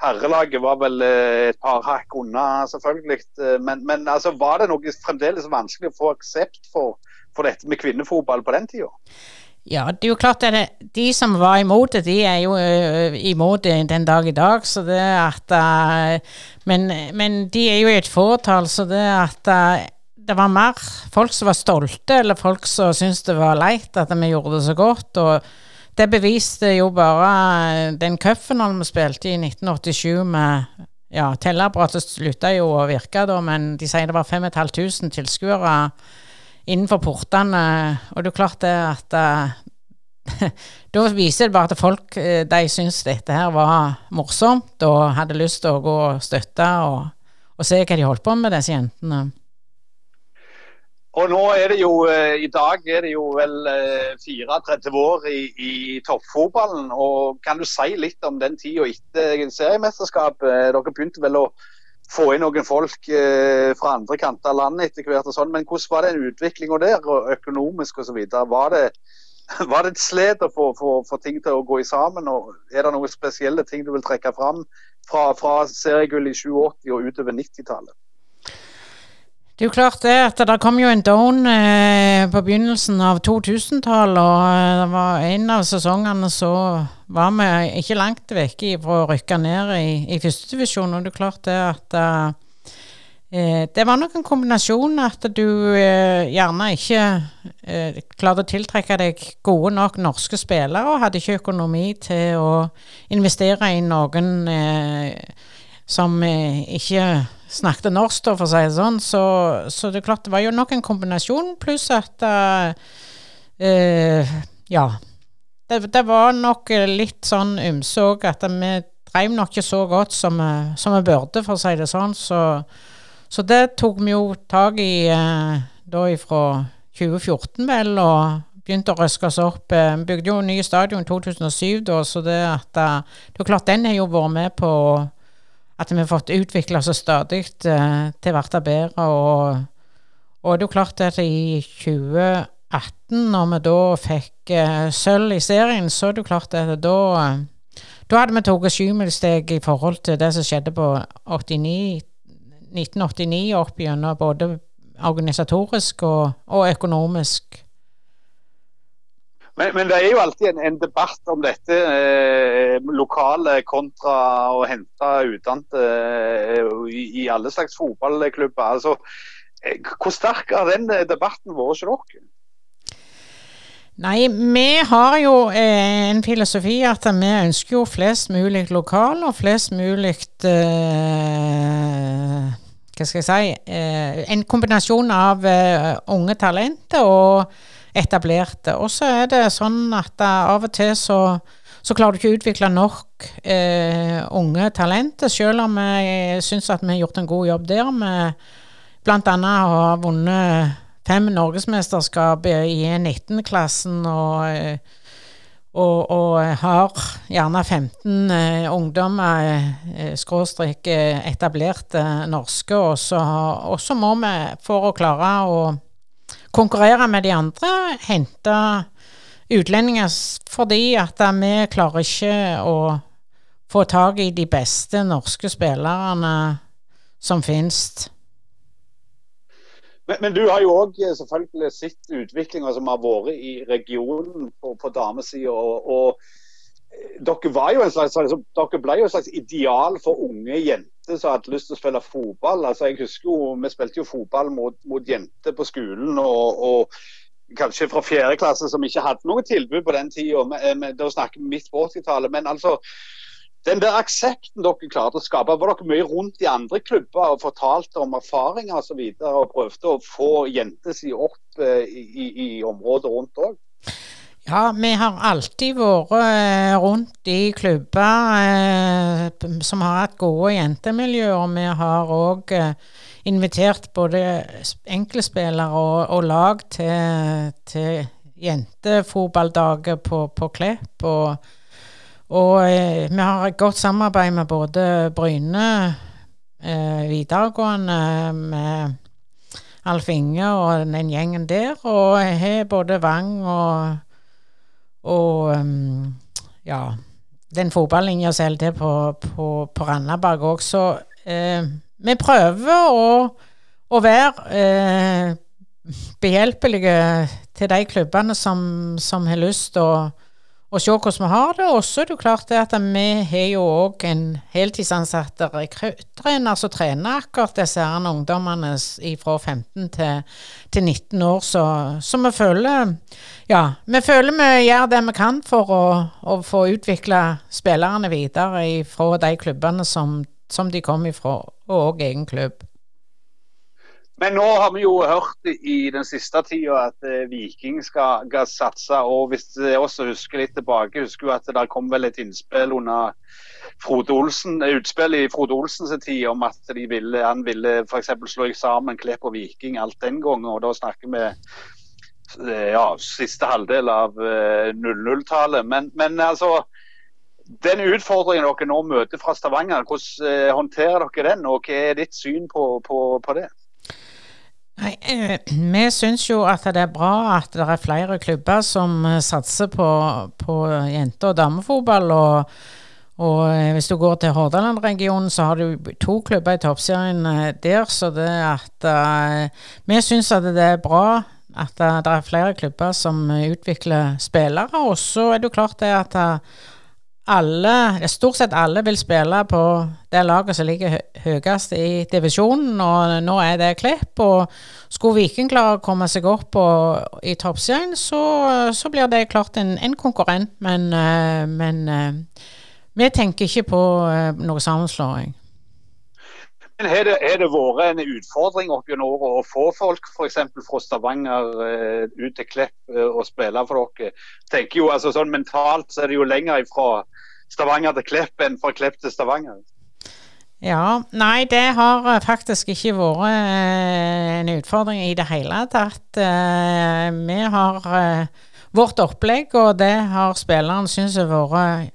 Herrelaget var vel eh, et par hakk unna, selvfølgelig. eh, Men, men altså, var det noe fremdeles vanskelig å få aksept for, for dette med kvinnefotball på den tida? Ja, det er jo klart at de som var imot det, de er jo imot det den dag i dag. Så det at men, men de er jo i et fåtall, så det at det var mer folk som var stolte, eller folk som syntes det var leit at vi gjorde det så godt. Og det beviste jo bare den cupfinalen vi spilte i 1987 med Ja, telleapparatet slutta jo å virke da, men de sier det var 5500 tilskuere innenfor portene. Og det er klart det at eh, Da viser det bare at folk eh, de syns dette her var morsomt og hadde lyst til å gå og støtte og, og se hva de holdt på med, disse jentene. Og nå er det jo, eh, I dag er det jo vel eh, 34 år i, i toppfotballen. og Kan du si litt om den tida etter seriemesterskapet? Dere begynte vel å få inn noen folk eh, fra andre kanter av landet etter hvert. og sånn, Men hvordan var den utviklinga der, og økonomisk osv.? Var, det, var det et slet å få, få, ting til å gå i sammen? og Er det noen spesielle ting du vil trekke fram fra, fra seriegull i 87 og utover 90-tallet? Det er jo klart det at det kom jo en down eh, eh, på begynnelsen av 2000-tallet, og eh, det var en av sesongene så var vi ikke langt vekk fra å rykke ned i, i førstedivisjon. Og det er klart det at uh, det var nok en kombinasjon at du uh, gjerne ikke klarte å tiltrekke deg gode nok norske spillere, og hadde ikke økonomi til å investere i noen som ikke snakket norsk, for å si det sånn. Så, så, det er klart det var jo nok en kombinasjon, pluss at uh, Ja. Det, det, var nok litt sånn ymse at vi drev nok ikke så godt som, som, vi burde, for å si det sånn. Så, så det tok vi jo tak i uh, da ifra 2014, vel, og begynte å røske oss opp. Vi bygde jo ny stadion i 2007, da, så det at Det er klart, den har jo vært med på at vi har fått utvikla oss stadig uh, til å bli bedre. Og, og, det er jo klart at i 2018, når vi da fikk uh, sølv i serien, så er det jo klart at da da hadde vi tatt sjumilssteg i forhold til det som skjedde på 89, 1989 opp gjennom både organisatorisk og, og økonomisk. Men, men, det er jo alltid en, en debatt om dette, eh, lokale kontra å hente utdannede eh, i, i, alle slags fotballklubber. Altså, eh, hvor sterk har den debatten vært hos dere? Nei, vi har jo eh, en filosofi at vi ønsker jo flest mulig lokal og flest mulig eh, Hva skal jeg si eh, En kombinasjon av unge talenter og etablerte. Og så er det sånn at av og til så, så klarer du ikke å utvikle nok eh, unge talenter, selv om jeg syns at vi har gjort en god jobb der. Vi bl.a. har vunnet fem norgesmesterskap i 19-klassen og, og, og, har gjerne 15 eh, ungdommer, eh, skråstrek eh, etablerte norske. Og så må vi, for å klare å konkurrere med de andre, hente utlendinger fordi at vi klarer ikke å få tak i de beste norske spillerne som finnes. Men, men, du har jo òg eh, selvfølgelig sett utviklinga som har vært i regionen på, på damesida. Og, og, eh, dere, var jo en slags, altså, dere ble jo et slags ideal for unge jenter jenter som hadde lyst til å spille fotball. Altså, jeg husker jo, Vi spilte jo fotball mot, mot jenter på skolen. og, og kanskje fra fjerde klasse som ikke hadde noe tilbud på den tida. Da snakker vi midt på 80-tallet. Men altså, den der aksepten dere klarte å skape, var dere mye rundt i andre klubber og fortalte om erfaringer osv. Og, så videre, og prøvde å få jenter si opp eh, i, i, i området rundt òg? Ja, vi har alltid vært eh, rundt i klubber eh, som har hatt gode jentemiljøer. Vi har òg eh, invitert både enkeltspillere og, og, lag til, til jentefotballdager på, på Klepp. Og, og eh, vi har et godt samarbeid med både Bryne eh, videregående, med Alf Inge og den gjengen der, og har både Vang og og um, ja, den fotballinja som holder til på, på, på Randaberg òg. Så eh, vi prøver å, å være eh, behjelpelige til de klubbene som, som har lyst til å og se hvordan vi har det. Og så er det jo klart det at vi har jo òg en heltidsansatt rekruttrener som trener akkurat disse her ungdommene fra 15 til, til 19 år. Så, så, vi føler ja, vi føler vi gjør det vi kan for å, å få utvikla spillerne videre fra de klubbene som, som de kom ifra, og òg egen klubb. Men nå har vi jo hørt i den siste tida at eh, Viking skal, skal, satse. og Hvis jeg også husker litt tilbake, husker jo at det kom vel et innspill under Frode Olsen, utspill i Frode Olsens tid om at ville, han ville f.eks. slå sammen Klepp og Viking alt den gangen. og Da snakker vi eh, ja, siste halvdel av 00-tallet. Eh, men, men altså den utfordringen dere nå møter fra Stavanger, hvordan håndterer dere den? Og hva er ditt syn på, på, på det? Nei, eh, Vi syns jo at det er bra at det er flere klubber som eh, satser på, på jente- og damefotball. Og, og, eh, hvis du går til Hordaland-regionen, så har du to klubber i toppserien der. Så det at uh, Vi syns at det er bra at det, er flere klubber som utvikler spillere. Og så er det jo klart det at alle, stort sett alle vil spille på det laget som ligger høyest i divisjonen, og nå er det Klepp. Og skulle Viking klare å komme seg opp og, i toppserien, så, så, blir det klart en, en konkurrent. Men, uh, men uh, vi tenker ikke på uh, noe sammenslåing. Men Har det, det vært en utfordring opp gjennom året å få folk f.eks. fra Stavanger ut til Klepp og spille for dere? tenker jo, altså sånn Mentalt så er det jo lenger fra Stavanger til Klepp enn fra Klepp til Stavanger. Ja, nei det har eh, faktisk ikke vært eh, en utfordring i det hele tatt. Eh, vi har vårt opplegg, og det har spillerne syntes har vært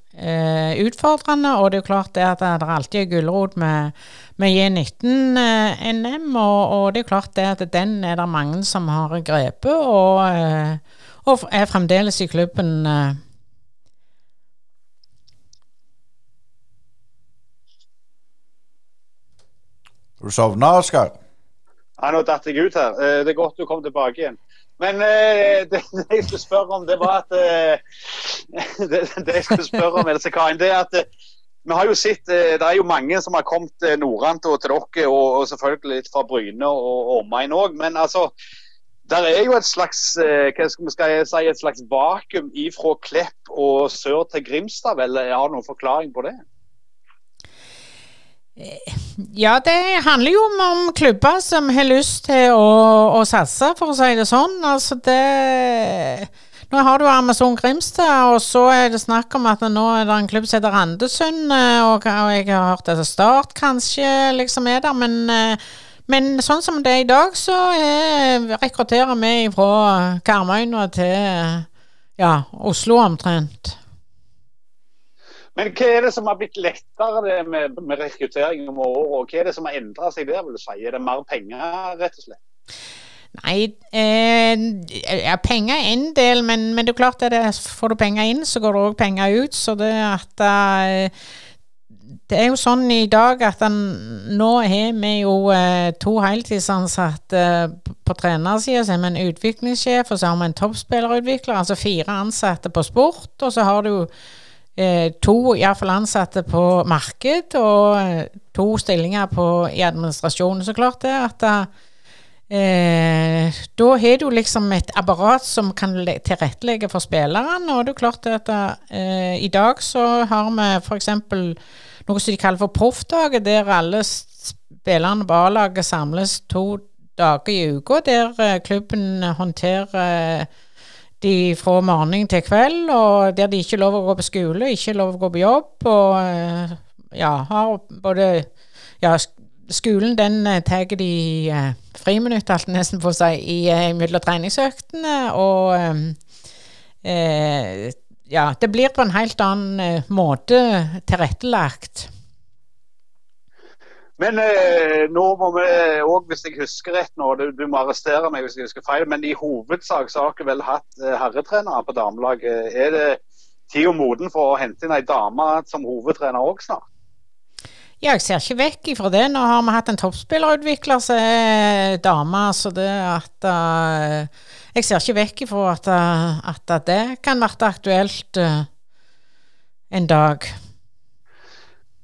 utfordrende. Og det er jo klart det at det alltid er gulrot med, med J19-NM, og, og, det er klart det at den er det mange som har grepet, og, og er fremdeles i klubben. Du sovna, Oskar? Ja, nå datt jeg ut her. Eh, det er godt du kom tilbake igjen. Men eh, det, det, jeg skulle spørre om, det var at eh, det, det, jeg skulle spørre om, Else det er at vi har jo sett, Det er jo mange som har kommet norrant til dere, og, selvfølgelig litt fra Bryne og omegn òg. Men altså, der er jo et slags hva skal vi si, et slags vakuum ifra Klepp og sør til Grimstad. vel? Har noen forklaring på det? Ja, det handler jo om, om klubber som har lyst til å, å, satse, for å si det sånn. Altså det Nå har du Amazon Grimstad, og så er det snakk om at nå er det en klubb som heter Randesund, eh, og, og jeg har hørt at Start kanskje liksom er der, men, eh, men sånn som det er i dag, så er, rekrutterer vi fra Karmøyna til ja, Oslo omtrent. Men hva er det som har blitt lettere med, med rekruttering om året? Og hva er det som har endra seg der, vil du si? Er det mer penger, rett og slett? Nei, eh, ja, penger er en del, men, men det er klart at får du penger inn, så går det òg penger ut. Så det at eh, det er jo sånn i dag at den, nå har vi jo eh, to heltidsansatte eh, på trenersida. Så har vi en utviklingssjef, og så har vi en toppspillerutvikler. Altså fire ansatte på sport. Og så har du eh, to iallfall ansatte på marked og eh, to stillinger på, i administrasjonen. Så klart det at eh, da har du liksom et apparat som kan tilrettelegge for spillerne. Og det er klart at eh, i dag så har vi f.eks. noe som de kaller for proffdager, der alle spillerne på A-laget samles to dager i uka, der eh, klubben håndterer de fra morgen til kveld, og der de ikke lov å gå på skole, ikke lov å gå på jobb, og eh, ja, har både Ja, skolen den eh, tar de i uh, friminutt, alt nesten på seg, i uh, mellom treningsøktene, og eh, ja, det blir på en helt annen måte tilrettelagt. Men eh, nå må vi òg, hvis jeg husker rett nå, du, du, må arrestere meg hvis jeg husker feil, men i hovedsak så har dere vel hatt eh, herretrenere på damelaget. Er det tida moden for å hente inn ei dame som hovedtrener òg snart? Ja, jeg ser ikke vekk ifra det. Nå har vi hatt en toppspillerutvikler som er dame, så det at uh, Jeg ser ikke vekk ifra at, at, det kan være aktuelt uh, en dag.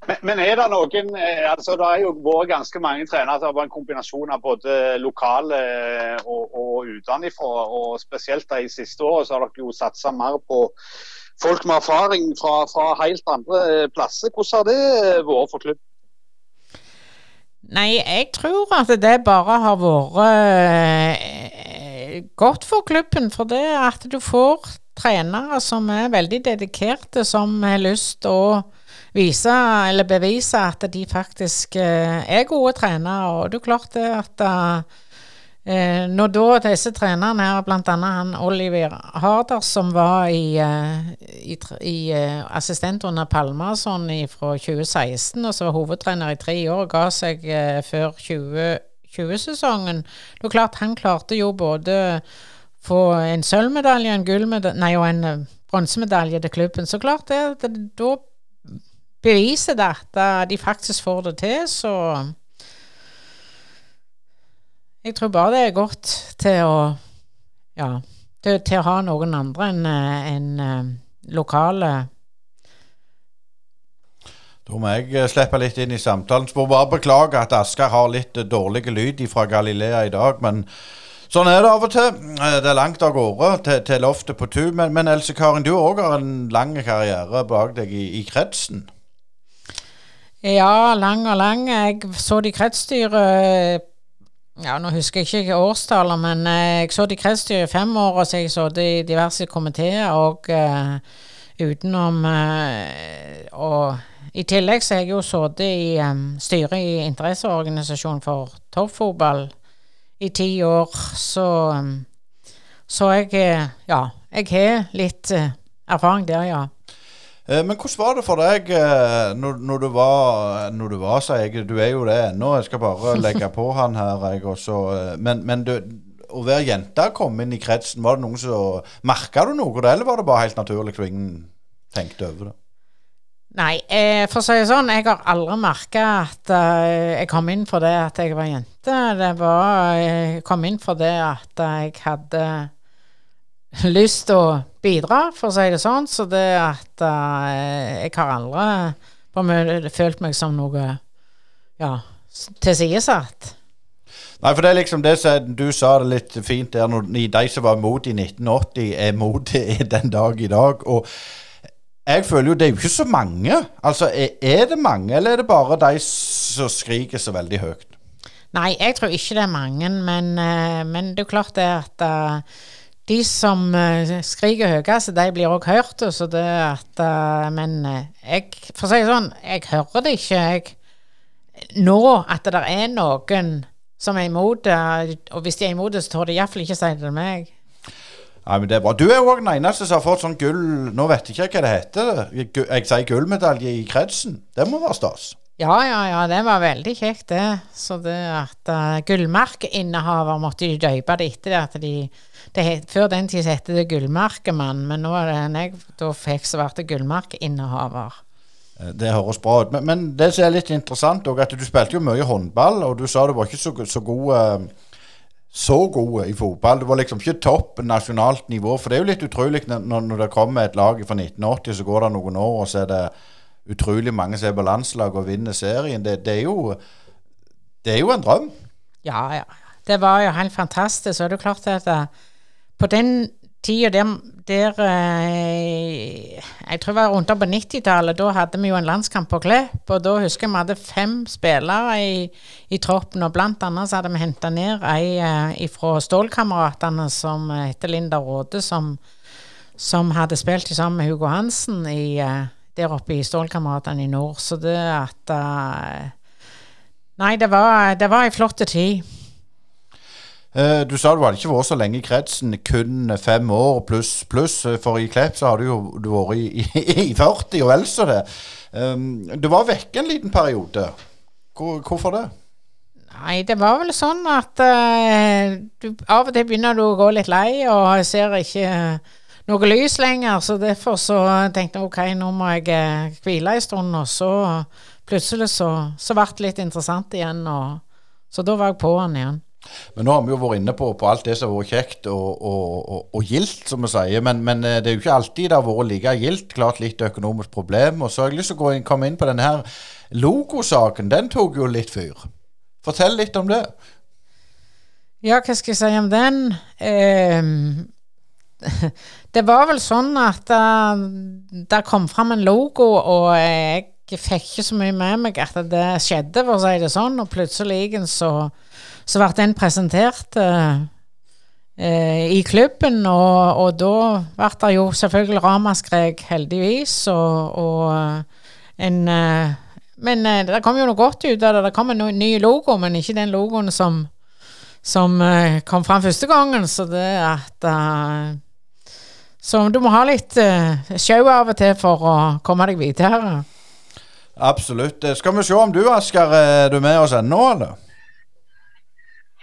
Men, men, er det noen eh, altså Det har jo vært ganske mange trenere som har vært en kombinasjon av både lokale eh, og, og utenfra. Og spesielt de siste årene så har dere jo satsa mer på folk med erfaring fra, fra, helt andre eh, plasser. Hvordan har det vært for klubben? Nei, jeg tror at det bare har vært godt for klubben. For det at du får trenere som er veldig dedikerte, som har lyst til å vise eller bevise at de faktisk eh, er gode trenere. Og det er klart det at eh, når da disse trenerne her, bl.a. han Oliver Harder, som var i, eh, i, i assistent under Palmason fra 2016, og så var hovedtrener i tre år, ga seg før 2020-sesongen. Det er klart han klarte jo både få en sølvmedalje, en gullmedalje, nei, og en bronsemedalje til klubben. Så klart det, det da beviser det at de faktisk får det til, så Jeg tror bare det er godt til å ja, til, til å ha noen andre enn en, en, lokale Da må jeg eh, slippe litt inn i samtalen. Så må bare beklage at Asker har litt eh, dårlig lyd fra Galilea i dag. Men sånn er det av og til. Eh, Det er langt av gårde til, til loftet på tu. Men, men Else Karin, du òg har en lang karriere bak deg i, i kretsen. Ja, lang og lang. Jeg så det i kretsstyret ja, Nå husker jeg ikke årstallet, men jeg så det i kretsstyret i fem år, og så jeg så det i diverse komiteer og uh, utenom uh, Og i tillegg så har jeg jo sittet i um, styret i interesseorganisasjonen for toppfotball i ti år, så um, Så jeg Ja, jeg har litt uh, erfaring der, ja. Men hvordan var det for deg når, når du var Når du var, sier jeg, du er jo det ennå, jeg skal bare legge på han her, jeg også. Men, men du, å være jente kom inn i kretsen, var det noen som Merka du noe, eller var det bare helt naturlig og ingen tenkte over det? Nei, eh, for å si det sånn, jeg har aldri merka at uh, jeg kom inn for det at jeg var jente. Det var Jeg kom inn for det at jeg hadde lyst til å bidra, for å si det sånn. Så det at uh, jeg har aldri på følt meg som noe ja, tilsidesatt. Nei, for det er liksom det som du sa det litt fint der, når de som var mot i 1980, er mot den dag i dag. Og jeg føler jo det er jo ikke så mange. Altså, er, er det mange, eller er det bare de som skriker så veldig høyt? Nei, jeg tror ikke det er mange, men, uh, men det er jo klart det at uh, de som uh, skriker høyest, de blir òg hørt. Så det at, uh, men uh, jeg, for å si det sånn, jeg hører det ikke jeg, nå at det er noen som er imot det. Og hvis de er imot det, så tør de iallfall ikke si det til meg. Nei, men det er bra. Du er jo òg den eneste som har fått sånn gull Nå vet jeg ikke hva det heter. Jeg sier gullmedalje i kretsen. Det må være stas. Ja, ja, ja, det var veldig kjekt, det. Så det at uh, gullmerkeinnehaver måtte de døpe det etter det at de det Før den tid het det Gullmarkemann, men nå er det jeg da fikk så ble det gullmerkeinnehaver. Det høres bra ut. Men, men det som er litt interessant, er at du spilte jo mye håndball, og du sa du var ikke så, så god så gode i fotball. Det var liksom ikke topp nasjonalt nivå. For det er jo litt utrolig når, når det kommer et lag fra 1980, så går det noen år, og så er det utrolig mange som er på landslaget og vinner serien. Det, det, er jo, det er jo en drøm. Ja, ja. Det var jo helt fantastisk. Og det er klart at på den tida der, der Jeg tror det var rundt på 90-tallet. Da hadde vi jo en landskamp på Klepp. Og da husker jeg vi hadde fem spillere i, i troppen. Og blant annet så hadde vi henta ned ei fra Stålkameratene som heter Linda Råde, som, som hadde spilt sammen med Hugo Hansen i, der oppe i Stålkameratene i nord. Så det at Nei, det var, det var ei flott tid. Uh, du sa du hadde ikke vært så lenge i kretsen, kun fem år pluss pluss. For i Klepp så har du jo du vært i, i, i 40 og vel så det. Um, du var vekke en liten periode. Hvor, hvorfor det? Nei, det var vel sånn at uh, du, av og til begynner du å gå litt lei, og ser ikke noe lys lenger. Så derfor så tenkte jeg ok, nå må jeg hvile en stund, og så plutselig så, så ble det litt interessant igjen. Og, så da var jeg på den igjen. Men nå har vi jo vært inne på, på alt det som har vært kjekt og, og, og, og gildt, som vi sier. Men, men, det er jo ikke alltid det har vært like gildt. Klart litt økonomisk problem. Og så har jeg lyst til å komme inn på denne her logosaken. Den tok jo litt fyr. Fortell litt om det. Ja, hva skal jeg si om den? Um, det var vel sånn at uh, det kom fram en logo, og jeg fikk ikke så mye med meg at det skjedde, for å si det sånn. Og plutselig så så ble den presentert eh, eh, i klubben, og, og da ble det jo selvfølgelig ramaskrik, heldigvis, og, og en eh, Men eh, det kom jo noe godt ut av det. Det kom en ny logo, men ikke den logoen som, som eh, kom fram første gangen, så det at eh, Så du må ha litt uh, show av og til for å komme deg videre. Absolutt. Skal vi se om du, Asker, er du med oss ennå, eller?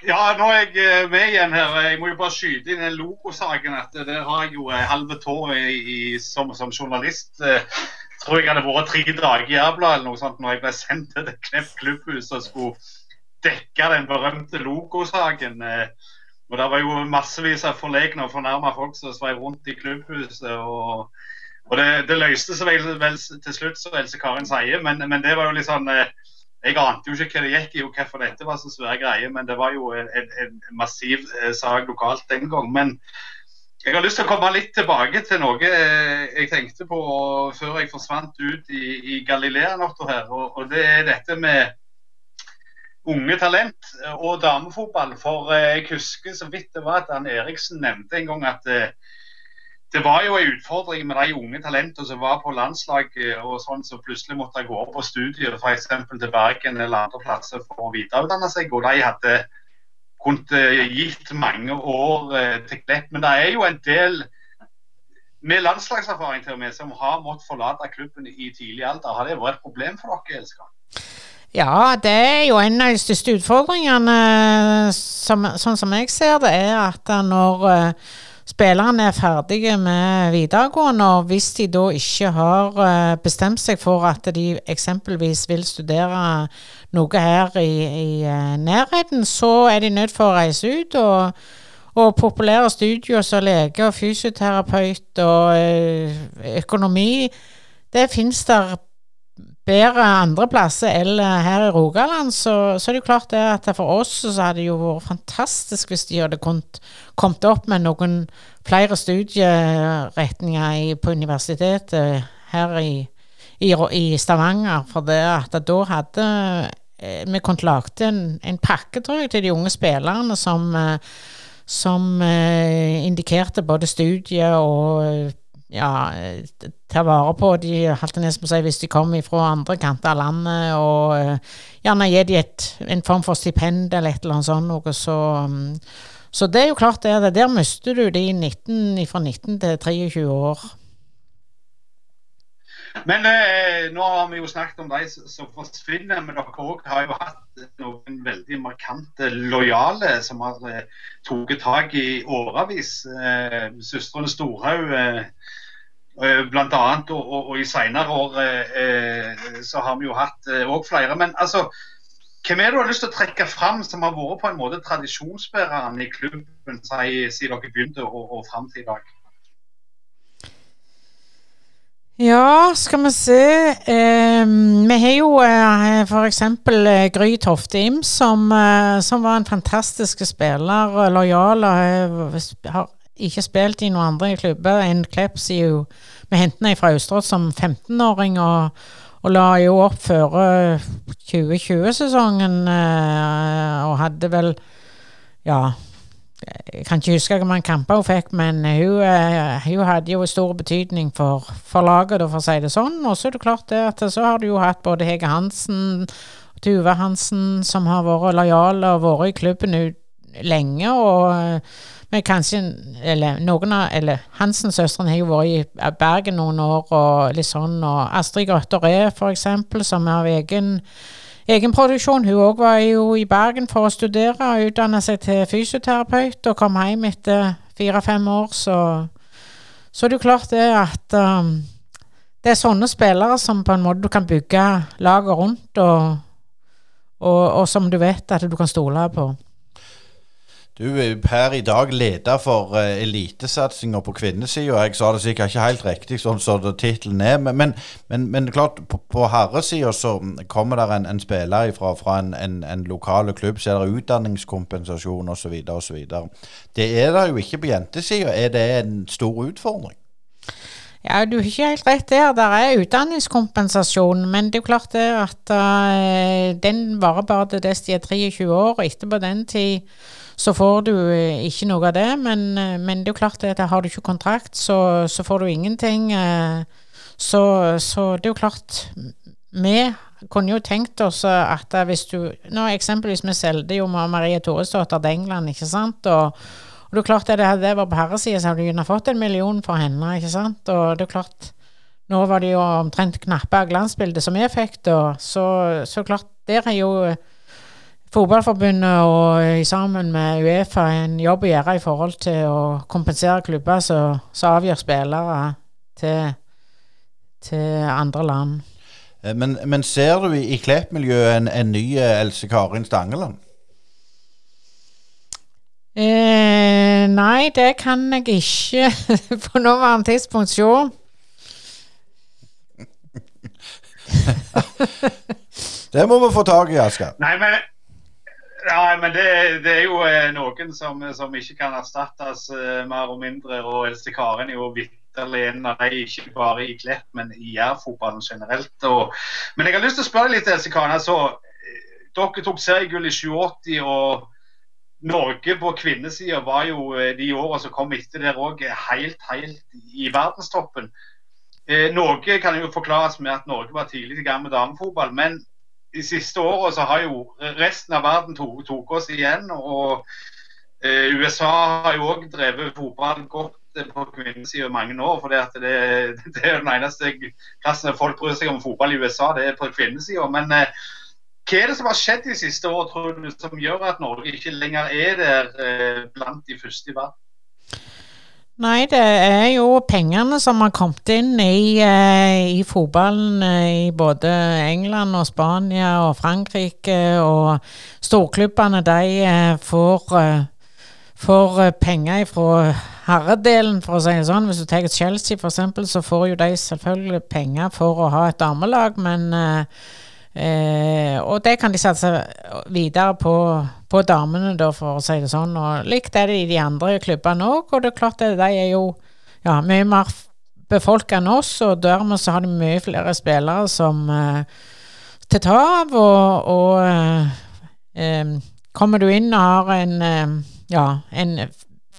Ja, nå er jeg eh, med igjen her. Jeg må jo bare skyte inn den logosaken. at Der har jeg jo halve tåret som, som, journalist. Jeg eh, tror jeg hadde vært tre dager i Jærbladet eller noe sånt når jeg ble sendt til Klepp klubbhus og skulle dekke den berømte logosaken. Eh, Og det var jo massevis av forlegne og fornærma folk som sveiv rundt i klubbhuset. og og det, det, løste seg vel, vel, til slutt, som Else Karin sier, men, men, det var jo litt sånn eh, Jeg ante jo ikke hva det gikk i, og hvorfor dette var så svære greier, men det var jo en, en, massiv eh, sak lokalt den gang. Men jeg har lyst til å komme litt tilbake til noe eh, jeg tenkte på før jeg forsvant ut i, i Galilea-natta her, og, og, det er dette med unge talent og damefotball. For eh, jeg husker så vidt det var at Dan Eriksen nevnte en gang at eh, det var jo en utfordring med de unge talentene som var på landslaget og sånn som plutselig måtte gå opp på studier f.eks. til Bergen eller andre plasser for å videreutdanne seg. Og de hadde kunnet eh, gitt mange år eh, til Klepp. Men det er jo en del med landslagserfaring til og med, som har måttet forlate klubben i tidlig alder. Har det vært et problem for dere, elsker? Ja, det er jo en av de største utfordringene, som, sånn som jeg ser det, er at når uh, spillerne er ferdige med videregående, og hvis de da ikke har uh, bestemt seg for at de eksempelvis vil studere noe her i, i uh, nærheten, så er de nødt for å reise ut. og og populære studier som lege og fysioterapeut og økonomi, det finnes der bedre andreplasser eller her i Rogaland, så, så er det jo klart det at for oss så hadde det jo vært fantastisk hvis de hadde kommet, opp med noen flere studieretninger i, på universitetet her i, i, i, Stavanger. For det at da hadde eh, vi kunnet lage en, en, pakke, tror jeg, til de unge spillerne som, eh, som eh, indikerte både studie og ja, ta vare på de Haltenes si, hvis de kommer fra andre kanter av landet, og uh, gjerne gi dem en form for stipend eller et eller annet sånt. Noe, så, um, så, det er jo klart det der mister du de 19, fra 19 til 23 år. Men eh, nå har vi jo snakket om de som forsvinner, men dere òg har jo hatt noen veldig markante lojale som har eh, tatt tak i årevis. Eh, Søstrene Storhaug eh, Eh, blant annet, og, og, og i senere år eh, eh, så har vi jo hatt òg flere. Men altså, hvem er det du har lyst til å trekke fram som har vært på en måte tradisjonsbæreren i klubben siden dere begynte og, og fram til i dag? Ja, skal vi se. Eh, vi har jo eh, f.eks. Gry Tofte Im, som, eh, som, var en fantastisk spiller. Lojal. og Har ikke spilt i noen andre klubber enn Kleps. jo Vi hentet henne fra Austrått som 15-åring og, og, la jo opp før 2020-sesongen eh, og hadde vel Ja. Jeg kan ikke huske hvor mange kamper hun fikk, men hun, eh, hun hadde jo stor betydning for, for laget, for å si det sånn. Og så er det klart det at så har du jo hatt både Hege Hansen og Tuve Hansen, som har vært lojale og vært i klubben lenge. og men kanskje Eller noen av Eller Hansen-søstrene har jo vært i Bergen noen år, og litt sånn. Og Astrid Grøtter Ree, for eksempel, som er av egen egenproduksjon. Hun òg var jo i Bergen for å studere og utdanne seg til fysioterapeut, og kom hjem etter fire-fem år, så Så er det jo klart det at um, det er sånne spillere som på en måte du kan bygge laget rundt, og, og, og som du vet at du kan stole på. Du er per i dag leder for uh, elitesatsinga på kvinnesida. Jeg sa det sikkert ikke helt riktig sånn som så tittelen er, men, men, men, klart, på, på herresida så kommer det en, en spiller fra, fra en, en, en lokal klubb, så er det utdanningskompensasjon osv. osv. Det er det jo ikke på jentesida. Er det en stor utfordring? Ja, du har ikke helt rett der. Det er utdanningskompensasjon, men det er jo klart det at uh, den varer bare til dess de er 23 år, etterpå den tid så får du eh, ikke noe av det. Men, eh, men det er jo klart at har du ikke kontrakt, så, så får du ingenting. Eh, så, så, det er jo klart Vi kunne jo tenkt oss at hvis du nå Eksempelvis vi solgte jo Marie Thoresdottir til England, ikke sant. Og, og det er klart det, det var på herresida, så hadde du fått en million for henne, ikke sant. Og det er klart Nå var det jo omtrent knappe glansbildet som vi fikk, da. Så, så klart, der er jo Fotballforbundet og sammen med Uefa en jobb å gjøre i forhold til å kompensere klubber som avgjør spillere til, til, andre land. Eh, men, men ser du i Klepp-miljøet en, en, ny eh, Else Karin Stangeland? Eh, nei, det kan jeg ikke på nåværende tidspunkt se. Det må vi få tak i, Asker. Nei, men, ja, men det, det, er jo eh, noen som, som, ikke kan erstattes uh, mer og mindre. Og Else Karen er jo vitterlig en av de, ikke bare i Klepp, men i Jærfotballen generelt. Og, men jeg har lyst til å spørre litt, Else Karen. Altså, dere tok seriegull i 87. og Norge på kvinnesida var jo eh, de åra som kom etter der òg, helt, helt i verdenstoppen. Eh, Noe kan jo forklares med at Norge var tidlig i gang med damefotball. Men de siste åra så har jo resten av verden tok, oss igjen. Og eh, USA har jo òg drevet fotball godt på kvinnesida i mange år. For det, det, er den eneste plassen folk bryr seg om fotball i USA, det er på kvinnesida. Men eh, hva er det som har skjedd de siste årene, som gjør at Norge ikke lenger er der eh, blant de første i verden? Nei, det er jo pengene som har kommet inn i, eh, i fotballen eh, i både England og Spania og Frankrike. Og storklubbene de eh, får, får penger fra herredelen, for å si det sånn. Hvis du tar Chelsea f.eks., så får jo de selvfølgelig penger for å ha et damelag, men Eh, og det kan de satse videre på, på damene, da, for å si det sånn. Og likt er det i de andre klubbene òg. Og det er klart at de er jo ja, mye mer befolka enn oss, og dermed så har de mye flere spillere som eh, til ta. Og, og eh, eh kommer du inn og har en, eh, ja, en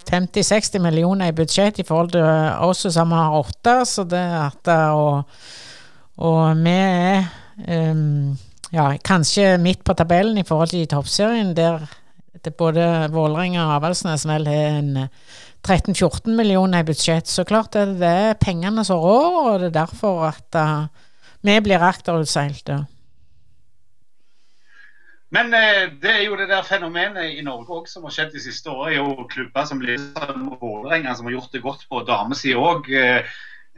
50-60 millioner i budsjett i forhold til oss som har åtte, så det at og, og vi er um, ja, kanskje midt på tabellen i forhold til toppserien, der både Vålerenga og Avaldsnes vel har en 13-14 millioner i budsjett. Så klart det, det er pengene som rår, og det er derfor at uh, vi blir akterutseilt. Men eh, det er jo det der fenomenet i Norge òg som har skjedd de siste årene. jo klubber som Vålerenga som har gjort det godt på damesida òg. Eh,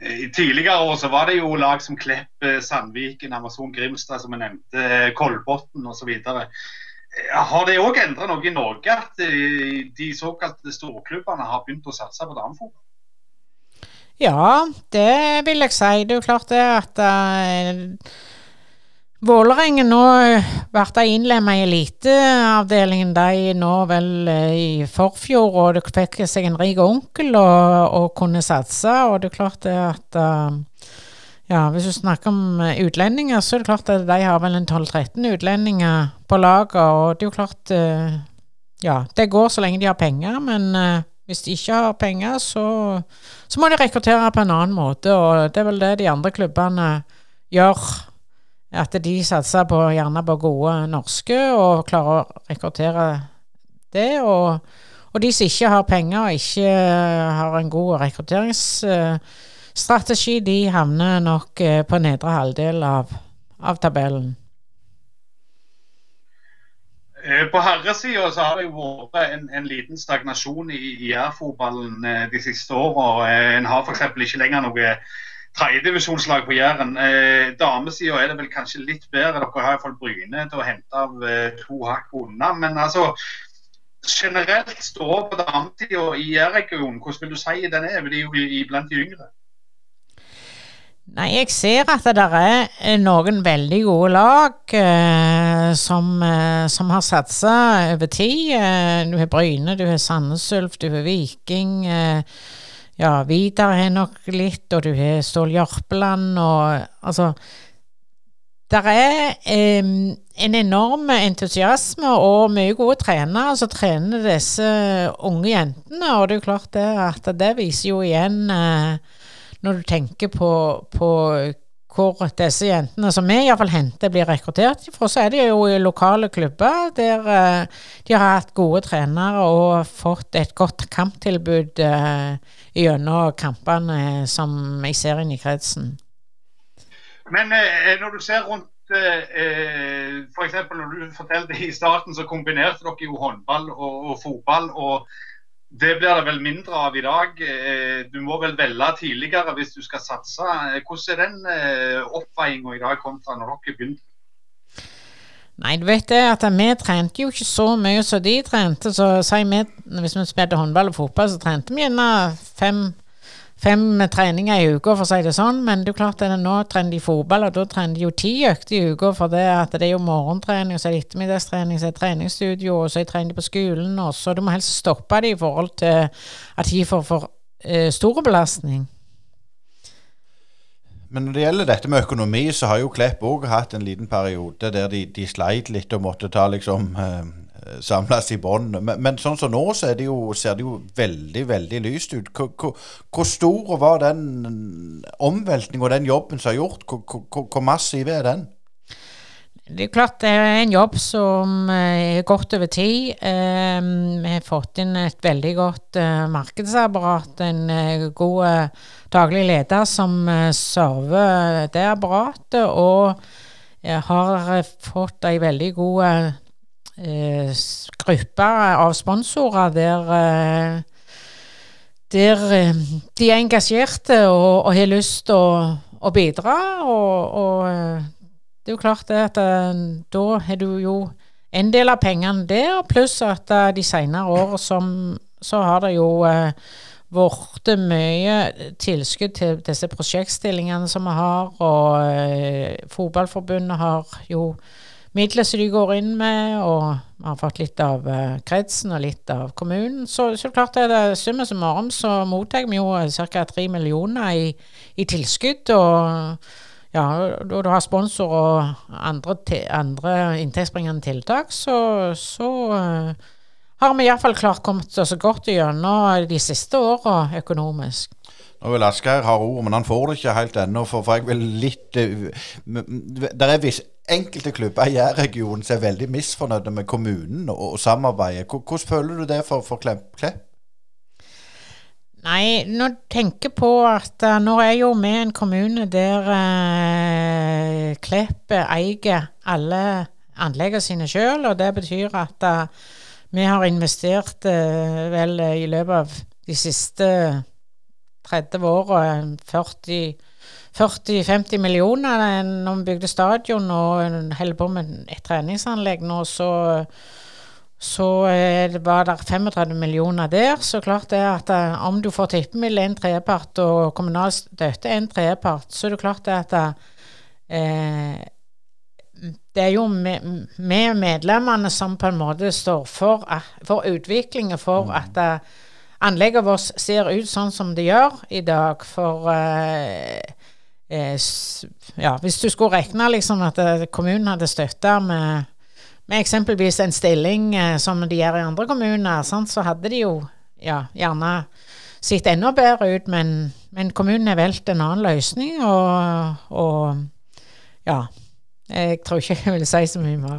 i tidligere år så var det jo lag som Klepp, eh, Sandviken, Amazon Grimstad, som jeg nevnte, eh, Kolbotn osv. Eh, har det òg endra noe i Norge at de såkalte storklubbene har begynt å satse på damefotball? Ja, det vil jeg si. Det er jo klart det at Vålerengen nå ble innlemma i eliteavdelingen de nå vel eh, i forfjor, og det fikk seg en rik onkel og, og, kunne satse. Og det er klart det at uh, ja, Hvis du snakker om utlendinger, så er det klart at de har vel en 12-13 utlendinger på laget. Og det er jo klart Ja, det går så lenge de har penger, men hvis de ikke har penger, så, så må de rekruttere på en annen måte. Og det er vel det de andre klubbene gjør at de satser på, gjerne på gode norske og klarer å rekruttere det. Og, og de som ikke har penger og ikke har en god rekrutteringsstrategi, de havner nok eh, på nedre halvdel av, av tabellen. Eh, på herresida så har det jo vært en, en liten stagnasjon i IR-fotballen eh, de siste åra. En har f.eks. ikke lenger noe tredjedivisjonslag på Jæren. Eh, Damesida er det vel kanskje litt bedre. Dere har iallfall Bryne til å hente av eh, to hakk unna. Men altså, generelt stå på damesida i Jærregionen, hvordan vil du si den er? De er jo blant de yngre. Nei, jeg ser at det er eh, noen veldig gode lag eh, som, eh, som, har satsa over tid. Eh, du har Bryne, du har Sandnes Ulf, du har Viking. Eh, ja, Vidar har nok litt, og du har Stål Jørpeland og Altså Det er eh, en enorm entusiasme og mye gode trenere som trener disse unge jentene, og det er jo klart det at det viser jo igjen eh, når du tenker på, på hvor disse jentene som vi iallfall henter, blir rekruttert fra, så er det jo i lokale klubber der uh, de har hatt gode trenere og fått et godt kamptilbud uh, gjennom kampene som i serien i kretsen. Men når du ser rundt eh, f.eks. når du fortalte i starten, så kombinerte dere jo håndball og, og fotball. og det blir det vel mindre av i dag. Eh, du må vel velge tidligere hvis du skal satse. Eh, hvordan er den eh, oppveiinga i dag kontra når dere begynte? Nei, du vet det at vi trente jo ikke så mye som de trente. Så sier vi, hvis vi spilte håndball og fotball, så trente vi gjerne fem, fem treninger i uka, for å si det sånn. Men det er klart at nå trener de fotball, og da trener de jo ti økter i uka. For det at det er jo morgentrening, så er det ettermiddagstrening, så er det treningsstudio, og så er det trening på skolen. Og så du må helst stoppe det i forhold til at de får for eh, stor belastning. Men når det gjelder dette med økonomi, så har jo Klepp òg hatt en liten periode der de, de sleit litt og måtte ta liksom eh, samles i bånd. Men, men, sånn som nå, så det jo, ser det jo veldig, veldig lyst ut. Hvor, hvor, hvor stor var den omveltningen og den jobben som er gjort? Hvor, hvor massiv er den? Det er klart det er en jobb som er godt over tid. Eh, vi har fått inn et veldig godt eh, markedsapparat. En god daglig leder som server det apparatet. Og har fått ei veldig god gruppe av sponsorer der der de er engasjerte og, og har lyst til å, å, bidra. Og, og det er jo klart det at da har du jo en del av pengene der, pluss at de senere år så har det jo eh, blitt mye tilskudd til disse prosjektstillingene som vi har, og Fotballforbundet har jo midler som de går inn med, og vi har fått litt av kretsen og litt av kommunen. Så, så klart er det summa summarum så mottar vi jo ca. tre millioner i, i tilskudd. og ja, når du har sponsor og andre, andre inntektsbringende tiltak, så, så uh, har vi iallfall klart kommet oss godt gjennom de siste åra økonomisk. Nå vil Asgeir ha ord, men han får det ikke helt ennå. For, for jeg vil litt uh, Det er viss, enkelte klubber i Jærregionen som er veldig misfornøyde med kommunen og, og samarbeidet. Hvordan føler du det for, for Klepp? Nei, nå tenker på at uh, nå er jo vi en kommune der eh, Klepp eier alle anleggene sine sjøl, og det betyr at uh, vi har investert uh, vel i løpet av de siste 30 åra 40-50 millioner når vi bygde stadion og holder på med et treningsanlegg nå, så så det var det 35 millioner der. Så klart det at eh, om du får tippemiddel en tredjepart og kommunal støtte en tredjepart, så er det klart det at eh, det er jo vi medlemmene som på en måte står for, eh, for utviklingen, for mm. at anlegget vårt ser ut sånn som det gjør i dag. For eh, eh, ja, hvis du skulle regne liksom at kommunen hadde støtta med med eksempelvis en stilling eh, som de gjør i andre kommuner, sant, så hadde de jo ja, gjerne sett enda bedre ut, men, men kommunen har valgt en annen løsning, og, og ja. Jeg tror ikke jeg vil si så mye mer.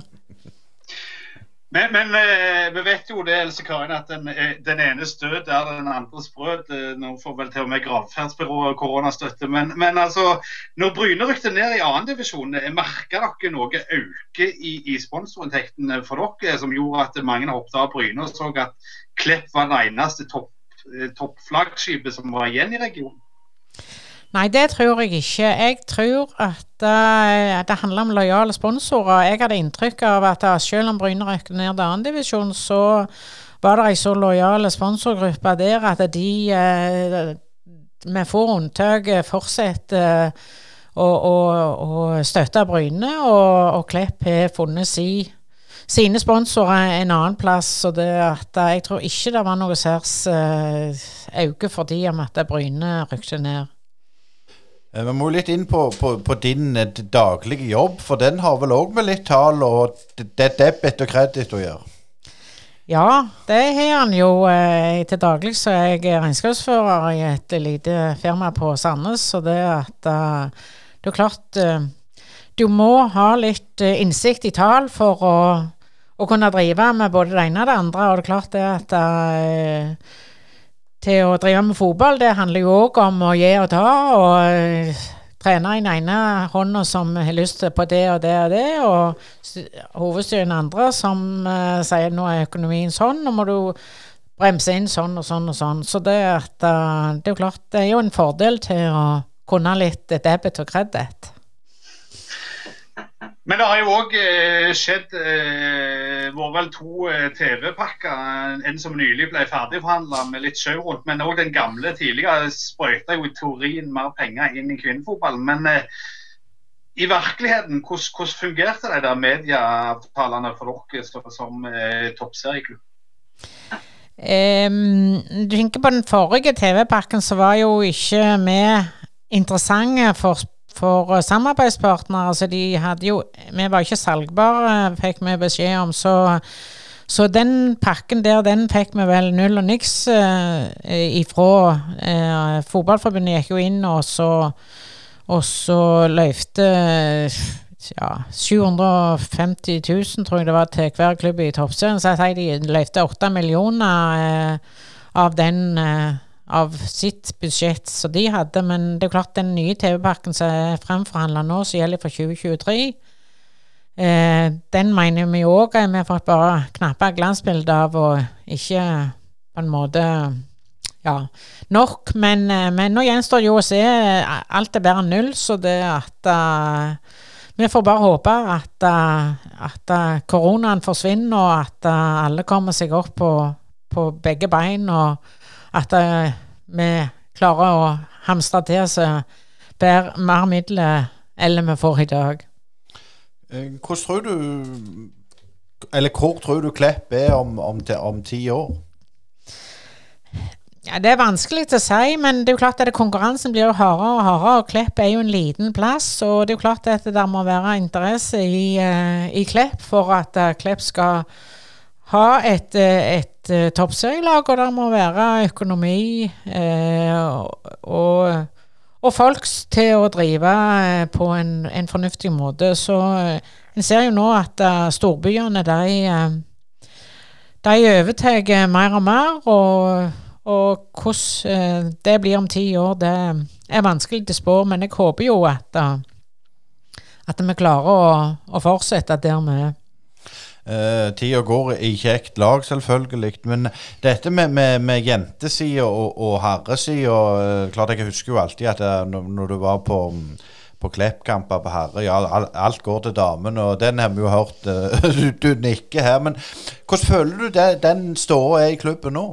Men, men eh, vi vet jo det, Else Karin, at den, eh, den enes død er den andres brød. Eh, nå får vel til og med gravferdsbyrået koronastøtte. Men, men altså, når Bryne rykte ned i annendivisjon, merker dere noe øke i, i sponsorinntektene for dere, som gjorde at mange hoppet oppdaget Bryne og så at Klepp var det eneste toppflaggskipet topp som var igjen i regionen? Nei, det tror jeg ikke. Jeg tror at uh, det handler om lojale sponsorer. Jeg hadde inntrykk av at uh, selv om Bryne røk ned til andredivisjon, så var det ei så lojale sponsorgruppe der at de uh, med få unntak fortsetter å, å, å, støtte Bryne, og, og Klepp har funnet si, sine sponsorer en annen plass. Så det at jeg tror ikke det var noe særs øke for de om at Bryne rykket ned. Eh, vi må litt inn på, på, på din eh, daglige jobb, for den har vel òg med litt tall og debit og kreditt å gjøre? Ja, det har han jo. Eh, til daglig så er jeg regnskapsfører i et lite firma på Sandnes. Så det at Det er klart Du må ha litt innsikt i tall for å, å, kunne drive med både det ene og det andre. Og det er klart det at til å drive med fotball, det handler jo òg om å gi og ta. og uh, trene i den ene hånda som har lyst på det og det og det, og hovedstyret i den andre som uh, sier nå er økonomien sånn, nå må du bremse inn sånn og sånn og sånn. Så det, at, uh, det er jo klart, det er jo en fordel til å kunne litt debit og kreditt. Men det har jo òg eh, skjedd eh, vært vel to eh, TV-pakker. En som nylig ble ferdigforhandla med litt sjau rundt. Men òg den gamle tidligere sprøyta jo i teorien mer penger inn i kvinnefotballen. Men eh, i virkeligheten, hvordan fungerte de der medieavtalene for dere som, som eh, toppserieklubb? Um, du tenker på den forrige TV-pakken, så var jo ikke vi interessante for, for samarbeidspartnere. Altså de hadde jo Vi var ikke salgbare, fikk vi beskjed om. Så, så den pakken der, den fikk vi vel null og niks eh, ifra. Eh, fotballforbundet gikk jo inn og så og så løyvde ja, 750 000, tror jeg det var, til hver klubb i toppserien. Så jeg sier de løyvde 8 millioner eh, av den eh, av sitt budsjett som de hadde. Men det er klart den nye TV-pakken som er fremforhandla nå, som gjelder for 2023, eh, den mener vi òg er vi fått bare knappe glansbilde av, og ikke på en måte ja, nok. Men, eh, men nå gjenstår jo å se. Alt er bedre enn null, så det at uh, Vi får bare håpe at, uh, at uh, koronaen forsvinner, og at alle kommer seg opp på, på begge bein, og at eh, vi klarer å hamstre til oss bedre- mer midler enn vi får i dag. Eh, Hvordan tror du Eller hvor tror du Klepp er om, om, om ti år? Ja, Det er vanskelig til å si, men det er jo klart at konkurransen blir jo hardere og hardere. og Klepp er jo en liten plass, og det er jo klart at det der må være interesse i, eh, i Klepp for at eh, Klepp skal ha et, eh, et eh, toppserielag, og det må være økonomi eh, og, og folk til å drive eh, på en, en fornuftig måte. Så en ser jo nå at storbyene de, de overtar mer og mer. og og hvordan det blir om ti år, det er vanskelig til å spå, men jeg håper jo at, at vi klarer å, å fortsette der vi er. Uh, Tida går i kjekt lag, selvfølgelig. Men dette med, med, med jentesida og, og herresida uh, Klart jeg husker jo alltid at uh, når, du var på på Klepp-kamper på herre, ja, al- alt går til damene, og den har vi jo hørt Uh, du, du nikker her. Men hvordan føler du det, den ståa er i klubben nå?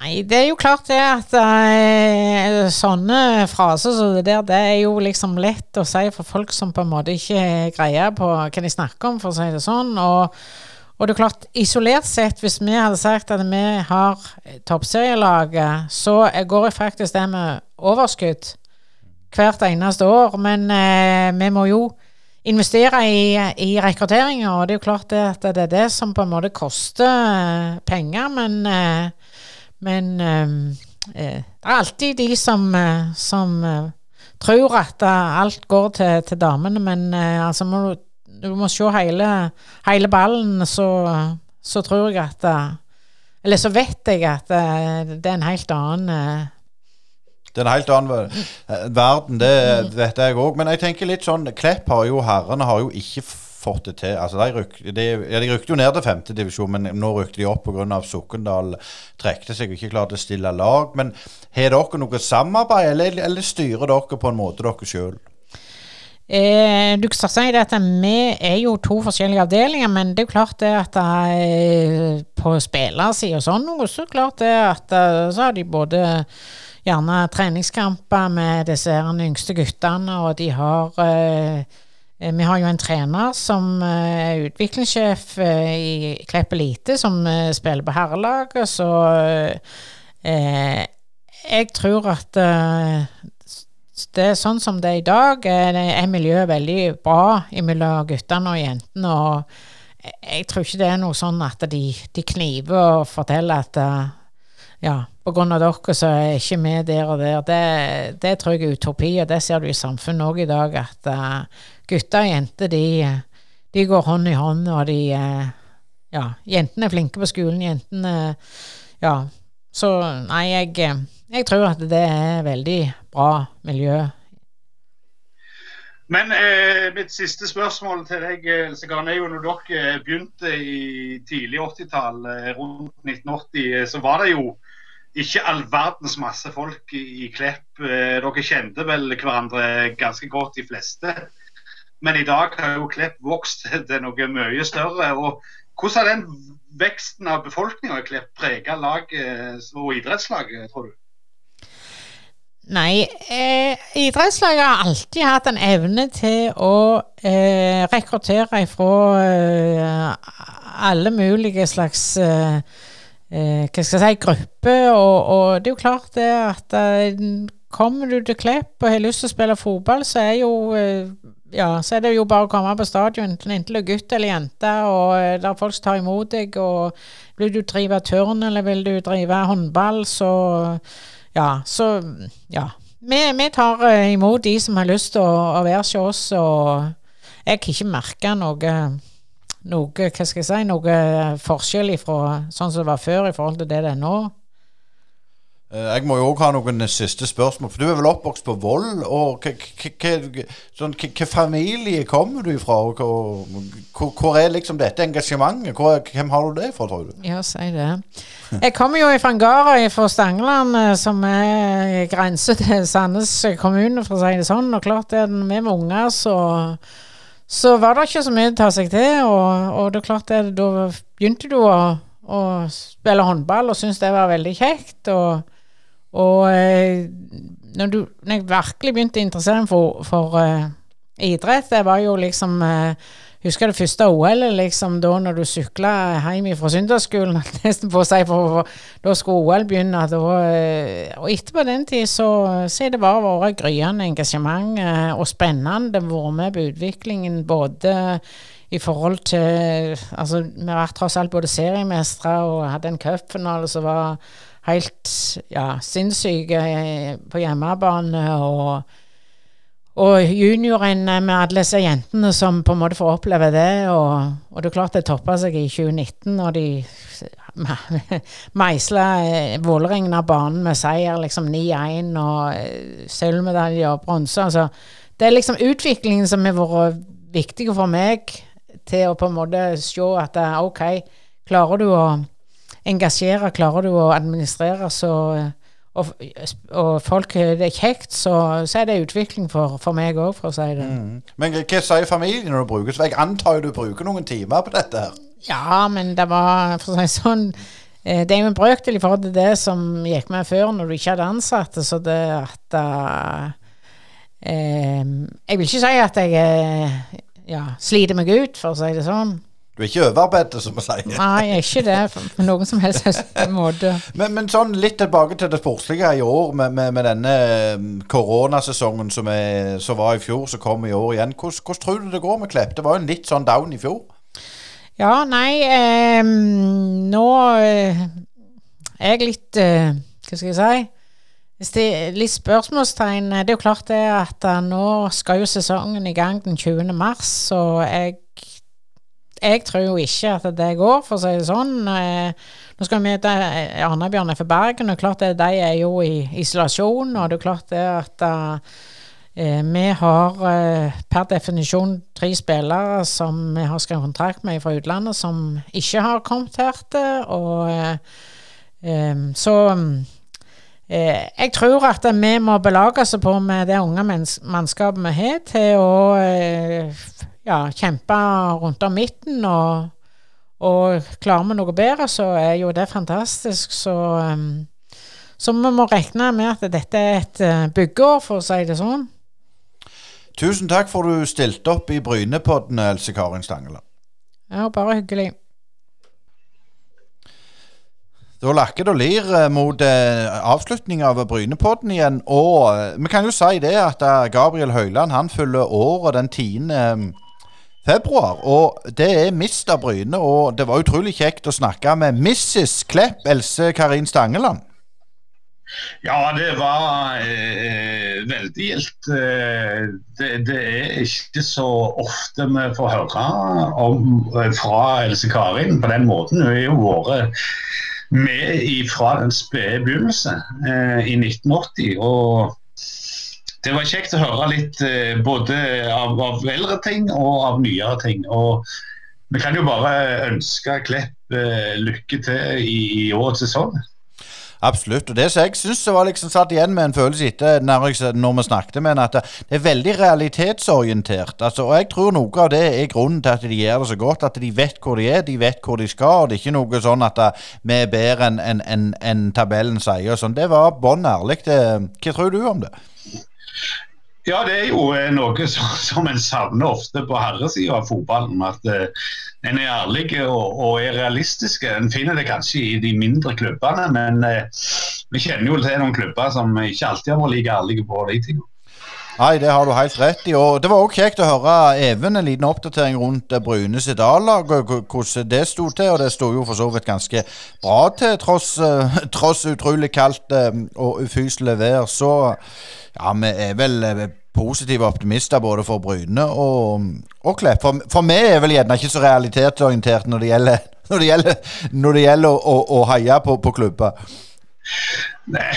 Nei, det er jo klart det at eh, sånne fraser som det der, det er jo liksom lett å si for folk som på en måte ikke greier på hva de snakker om, for å si det sånn. Og, og det er klart, isolert sett, hvis vi hadde sagt at vi har toppserielaget, så går det faktisk det med overskudd hvert eneste år. Men eh, vi må jo investere i, i rekrutteringer, og det er jo klart det at det er det som på en måte koster eh, penger, men eh, men ehm, eh, det er alltid de som, eh, som eh, tror at eh, alt går til, til damene, men eh, altså må du, du må se hele, hele ballen, så, så tror jeg at eh, Eller så vet jeg at eh, det er en helt annen eh, Det er en helt annen eh, verden, det vet jeg òg. Men jeg tenker litt sånn Klepp har jo, herrene har jo ikke fått det til. Altså, de, ryk, de, ja, de rykte jo ned til femtedivisjon, men nå rykte de opp pga. Sokndal trekte seg og ikke klarte å stille lag. Men har dere noe samarbeid, eller, eller styrer dere på en måte dere sjøl? Eh, du kan si at vi er jo to forskjellige avdelinger, men det er jo klart det at eh, på spillersida og sånn noe, så klart det at eh, så har de både gjerne treningskamper med disse yngste guttene, og de har eh, Vi har jo en trener som eh, er utviklingssjef eh, i Klepp Elite, som eh, spiller på herrelaget, så eh, jeg tror at eh, det er sånn som det er i dag, er, miljøet veldig bra mellom guttene og jentene. og jeg- Jeg tror ikke det er noe sånn at de, de kniver og forteller at eh, ja, på grunn av dere så er ikke vi der og der. Det, det tror jeg er utopi, og det ser du i samfunnet òg i dag, at eh, gutter og jenter de, de går hånd i hånd, og de eh, Ja, jentene er flinke på skolen, jentene Ja. Så nei, jeg, eh, jeg tror at det er veldig bra miljø. Men eh, mitt siste spørsmål til deg, Else Karen, er jo når dere begynte i tidlig 80-tall, eh, rundt 1980, eh, så var det jo ikke all verdens masse folk i, Klepp. Eh, dere kjente vel hverandre ganske godt, de fleste. Men i dag har jo Klepp vokst til noe mye større. og Hvordan har den veksten av befolkninga i Klepp preget laget og idrettslaget, tror du? Nei, eh, idrettslaget har alltid hatt en evne til å eh, rekruttere fra eh, alle mulige slags eh, eh, hva skal jeg si, grupper. Og, og, det er jo klart det at eh, kommer du til Klepp og har lyst til å spille fotball, så er jo ja, så er det jo bare å komme på stadion, enten du er gutt eller jente, og der folk tar imot deg. og Vil du drive turn, eller vil du drive håndball, så ja, så ja. Vi, vi tar uh, imot de som har lyst til å, å være hos oss, og jeg kan ikke merke noe, noe hva skal jeg si, noe forskjell ifra sånn som det var før i forhold til det det er nå. Eh, jeg må jo òg ha noen siste spørsmål. For du er vel oppvokst på Vold? og sånn, Hvilken familie kommer du ifra? Og hvor, er liksom dette engasjementet? Hvem har du det fra, tror du? Ja, si det. Jeg kommer jo fra en gard fra Stangeland eh, som er grense til Sandnes kommune, for å si det sånn. Og klart det, vi med unger, så, så var det ikke så mye å ta seg til. Og, og det er klart det, da begynte du å, å spille håndball og syntes det var veldig kjekt. og og eh, når, du, når, jeg virkelig begynte å interessere meg for, for eh, idrett, det var jo liksom eh, Husker det første OL, liksom da når du sykla hjem fra søndagsskolen, nesten på å si, for, for, da skulle OL begynne. Da, uh, og etterpå den tid så har det bare vært gryende engasjement og spennende. Det har med på utviklingen både i forhold til Altså, vi har vært tross alt både seriemestere og hadde en cupfinale som var helt ja, sinnssyke eh, på hjemmebane. og og junior-NM med alle disse jentene som på en måte får oppleve det. Og, og det er klart det toppa seg i 2019 og de meisla eh, Vålerengen av banen med seier, liksom 9-1 og eh, sølvmedalje og bronse. Altså, det er liksom utviklingen som har vært viktig for meg til å på en måte se at OK, klarer du å engasjere, klarer du å administrere, så og, og folk det er kjekt, så, så er det utvikling for, for meg òg, for å si det. Mm. Men hva sier familien når du bruker Jeg antar jo du bruker noen timer på dette her? Ja, men det var for å si sånn eh, Det er jo en brøkdel i forhold til det som gikk med før, når du ikke hadde ansatte. Så det at uh, eh, Jeg vil ikke si at jeg uh, ja, sliter meg ut, for å si det sånn. Du er ikke overarbeidet, som vi sier. Nei, jeg er ikke det på noen som helst måte. Men, men, sånn litt tilbake til det sportslige i år, med, med, med denne um, koronasesongen som, er, som, var i fjor, som kom i år igjen. Hvordan, hvordan, tror du det går med Klepp? Det var jo en litt sånn down i fjor. Ja, nei eh, Nå eh, er jeg litt eh, Hva skal jeg si? Det er litt spørsmålstegn Det er jo klart det at uh, nå skal jo sesongen i gang den 20. mars, så jeg jeg tror jo ikke at det går, for å si det sånn. Eh, nå skal vi møte eh, Arne-Bjørn F. Bergen, og klart det, de er jo i isolasjon. Og det er klart det at eh, vi har eh, per definisjon tre spillere som vi har skrevet kontrakt med fra utlandet, som ikke har kommet her til. Og eh, eh, så jeg tror at vi må belage oss på med det unge mannskapet vi har, til å ja, kjempe rundt om midten. Og, og klarer vi noe bedre, så er jo det fantastisk. Så, um, så vi må regne med at dette er et uh, byggeår, for å si det sånn. Tusen takk for du stilte opp i Brynepodden, Else Karin Stangeland. Ja, bare hyggelig. Da lakker det og lir eh, mot eh, avslutning av Brynepodden igjen. Og eh, vi kan jo si det at eh, Gabriel Høyland han fyller året den 10 februar. Og det er Mister Bryne, og det var utrolig kjekt å snakke med Mrs. Klepp, Else Karin Stangeland. Ja, det var eh, veldig gildt. Eh, det, det, er ikke så ofte vi får høre om, eh, fra Else Karin på den måten. Hun har jo vært med fra den spede begynnelse eh, i 1980. og det var kjekt å høre litt eh, både av, av, eldre ting og av nyere ting. og Vi kan jo bare ønske Klepp eh, lykke til i, i årets sesong. Absolutt. Og det som jeg syns var liksom satt igjen med en følelse etter når, vi snakket med at det er veldig realitetsorientert. Altså, og jeg tror noe av det er grunnen til at de gjør det så godt. At de vet hvor de er, de vet hvor de skal. og Det er ikke noe sånn at eh, vi er bedre enn en, en, en tabellen sier. Sånn. Det var bånn ærlig. Hva tror du om det? Ja, det er jo eh, noe som, en savner ofte på herresida av fotballen. At uh, en er ærlig og, er realistisk. En finner det kanskje i de mindre klubbene, men uh, vi kjenner jo til noen klubber som ikke alltid har vært like ærlige på de tingene. Nei, det har du helt rett i. og Det var òg kjekt å høre Even en liten oppdatering rundt Bryne sitt A-lag, hvordan det sto til. og Det sto jo for så vidt ganske bra til, tross, tross utrolig kaldt og ufyselig vær. Så ja, vi er vel eh, positive optimister både for Bryne og, og Klepp. For, for vi er vel gjerne ikke så realitetsorientert når det gjelder, når det gjelder, når det gjelder å, å, heie på, på klubber. Nei,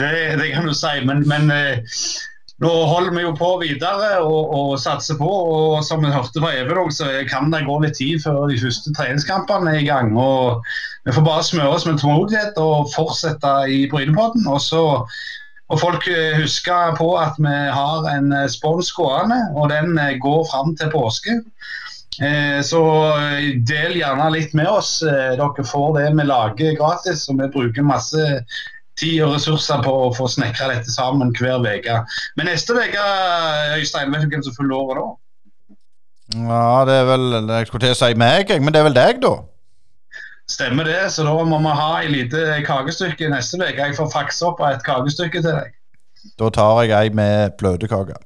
det, det, kan du si, men, men eh, nå holder vi jo på videre og, og satser på. og Som vi hørte fra Even, så kan det gå litt tid før de første treningskampene er i gang. og Vi får bare smøre oss med tålmodighet og fortsette i Brynepodden. Og så må folk huske husker på at vi har en eh, spons gående, og den eh, går fram til påske. Så del gjerne litt med oss. Dere får det vi lager gratis, og vi bruker masse tid og ressurser på å få snekra dette sammen hver uke. Men neste uke, Øystein, vet du hvem som fyller året da? Ja, det er vel Jeg skulle til å si meg, men det er vel deg, da? Stemmer det, så da må vi ha et lite kakestykke neste uke. Jeg får fakse opp et kakestykke til deg. Da tar jeg ei med bløtkake.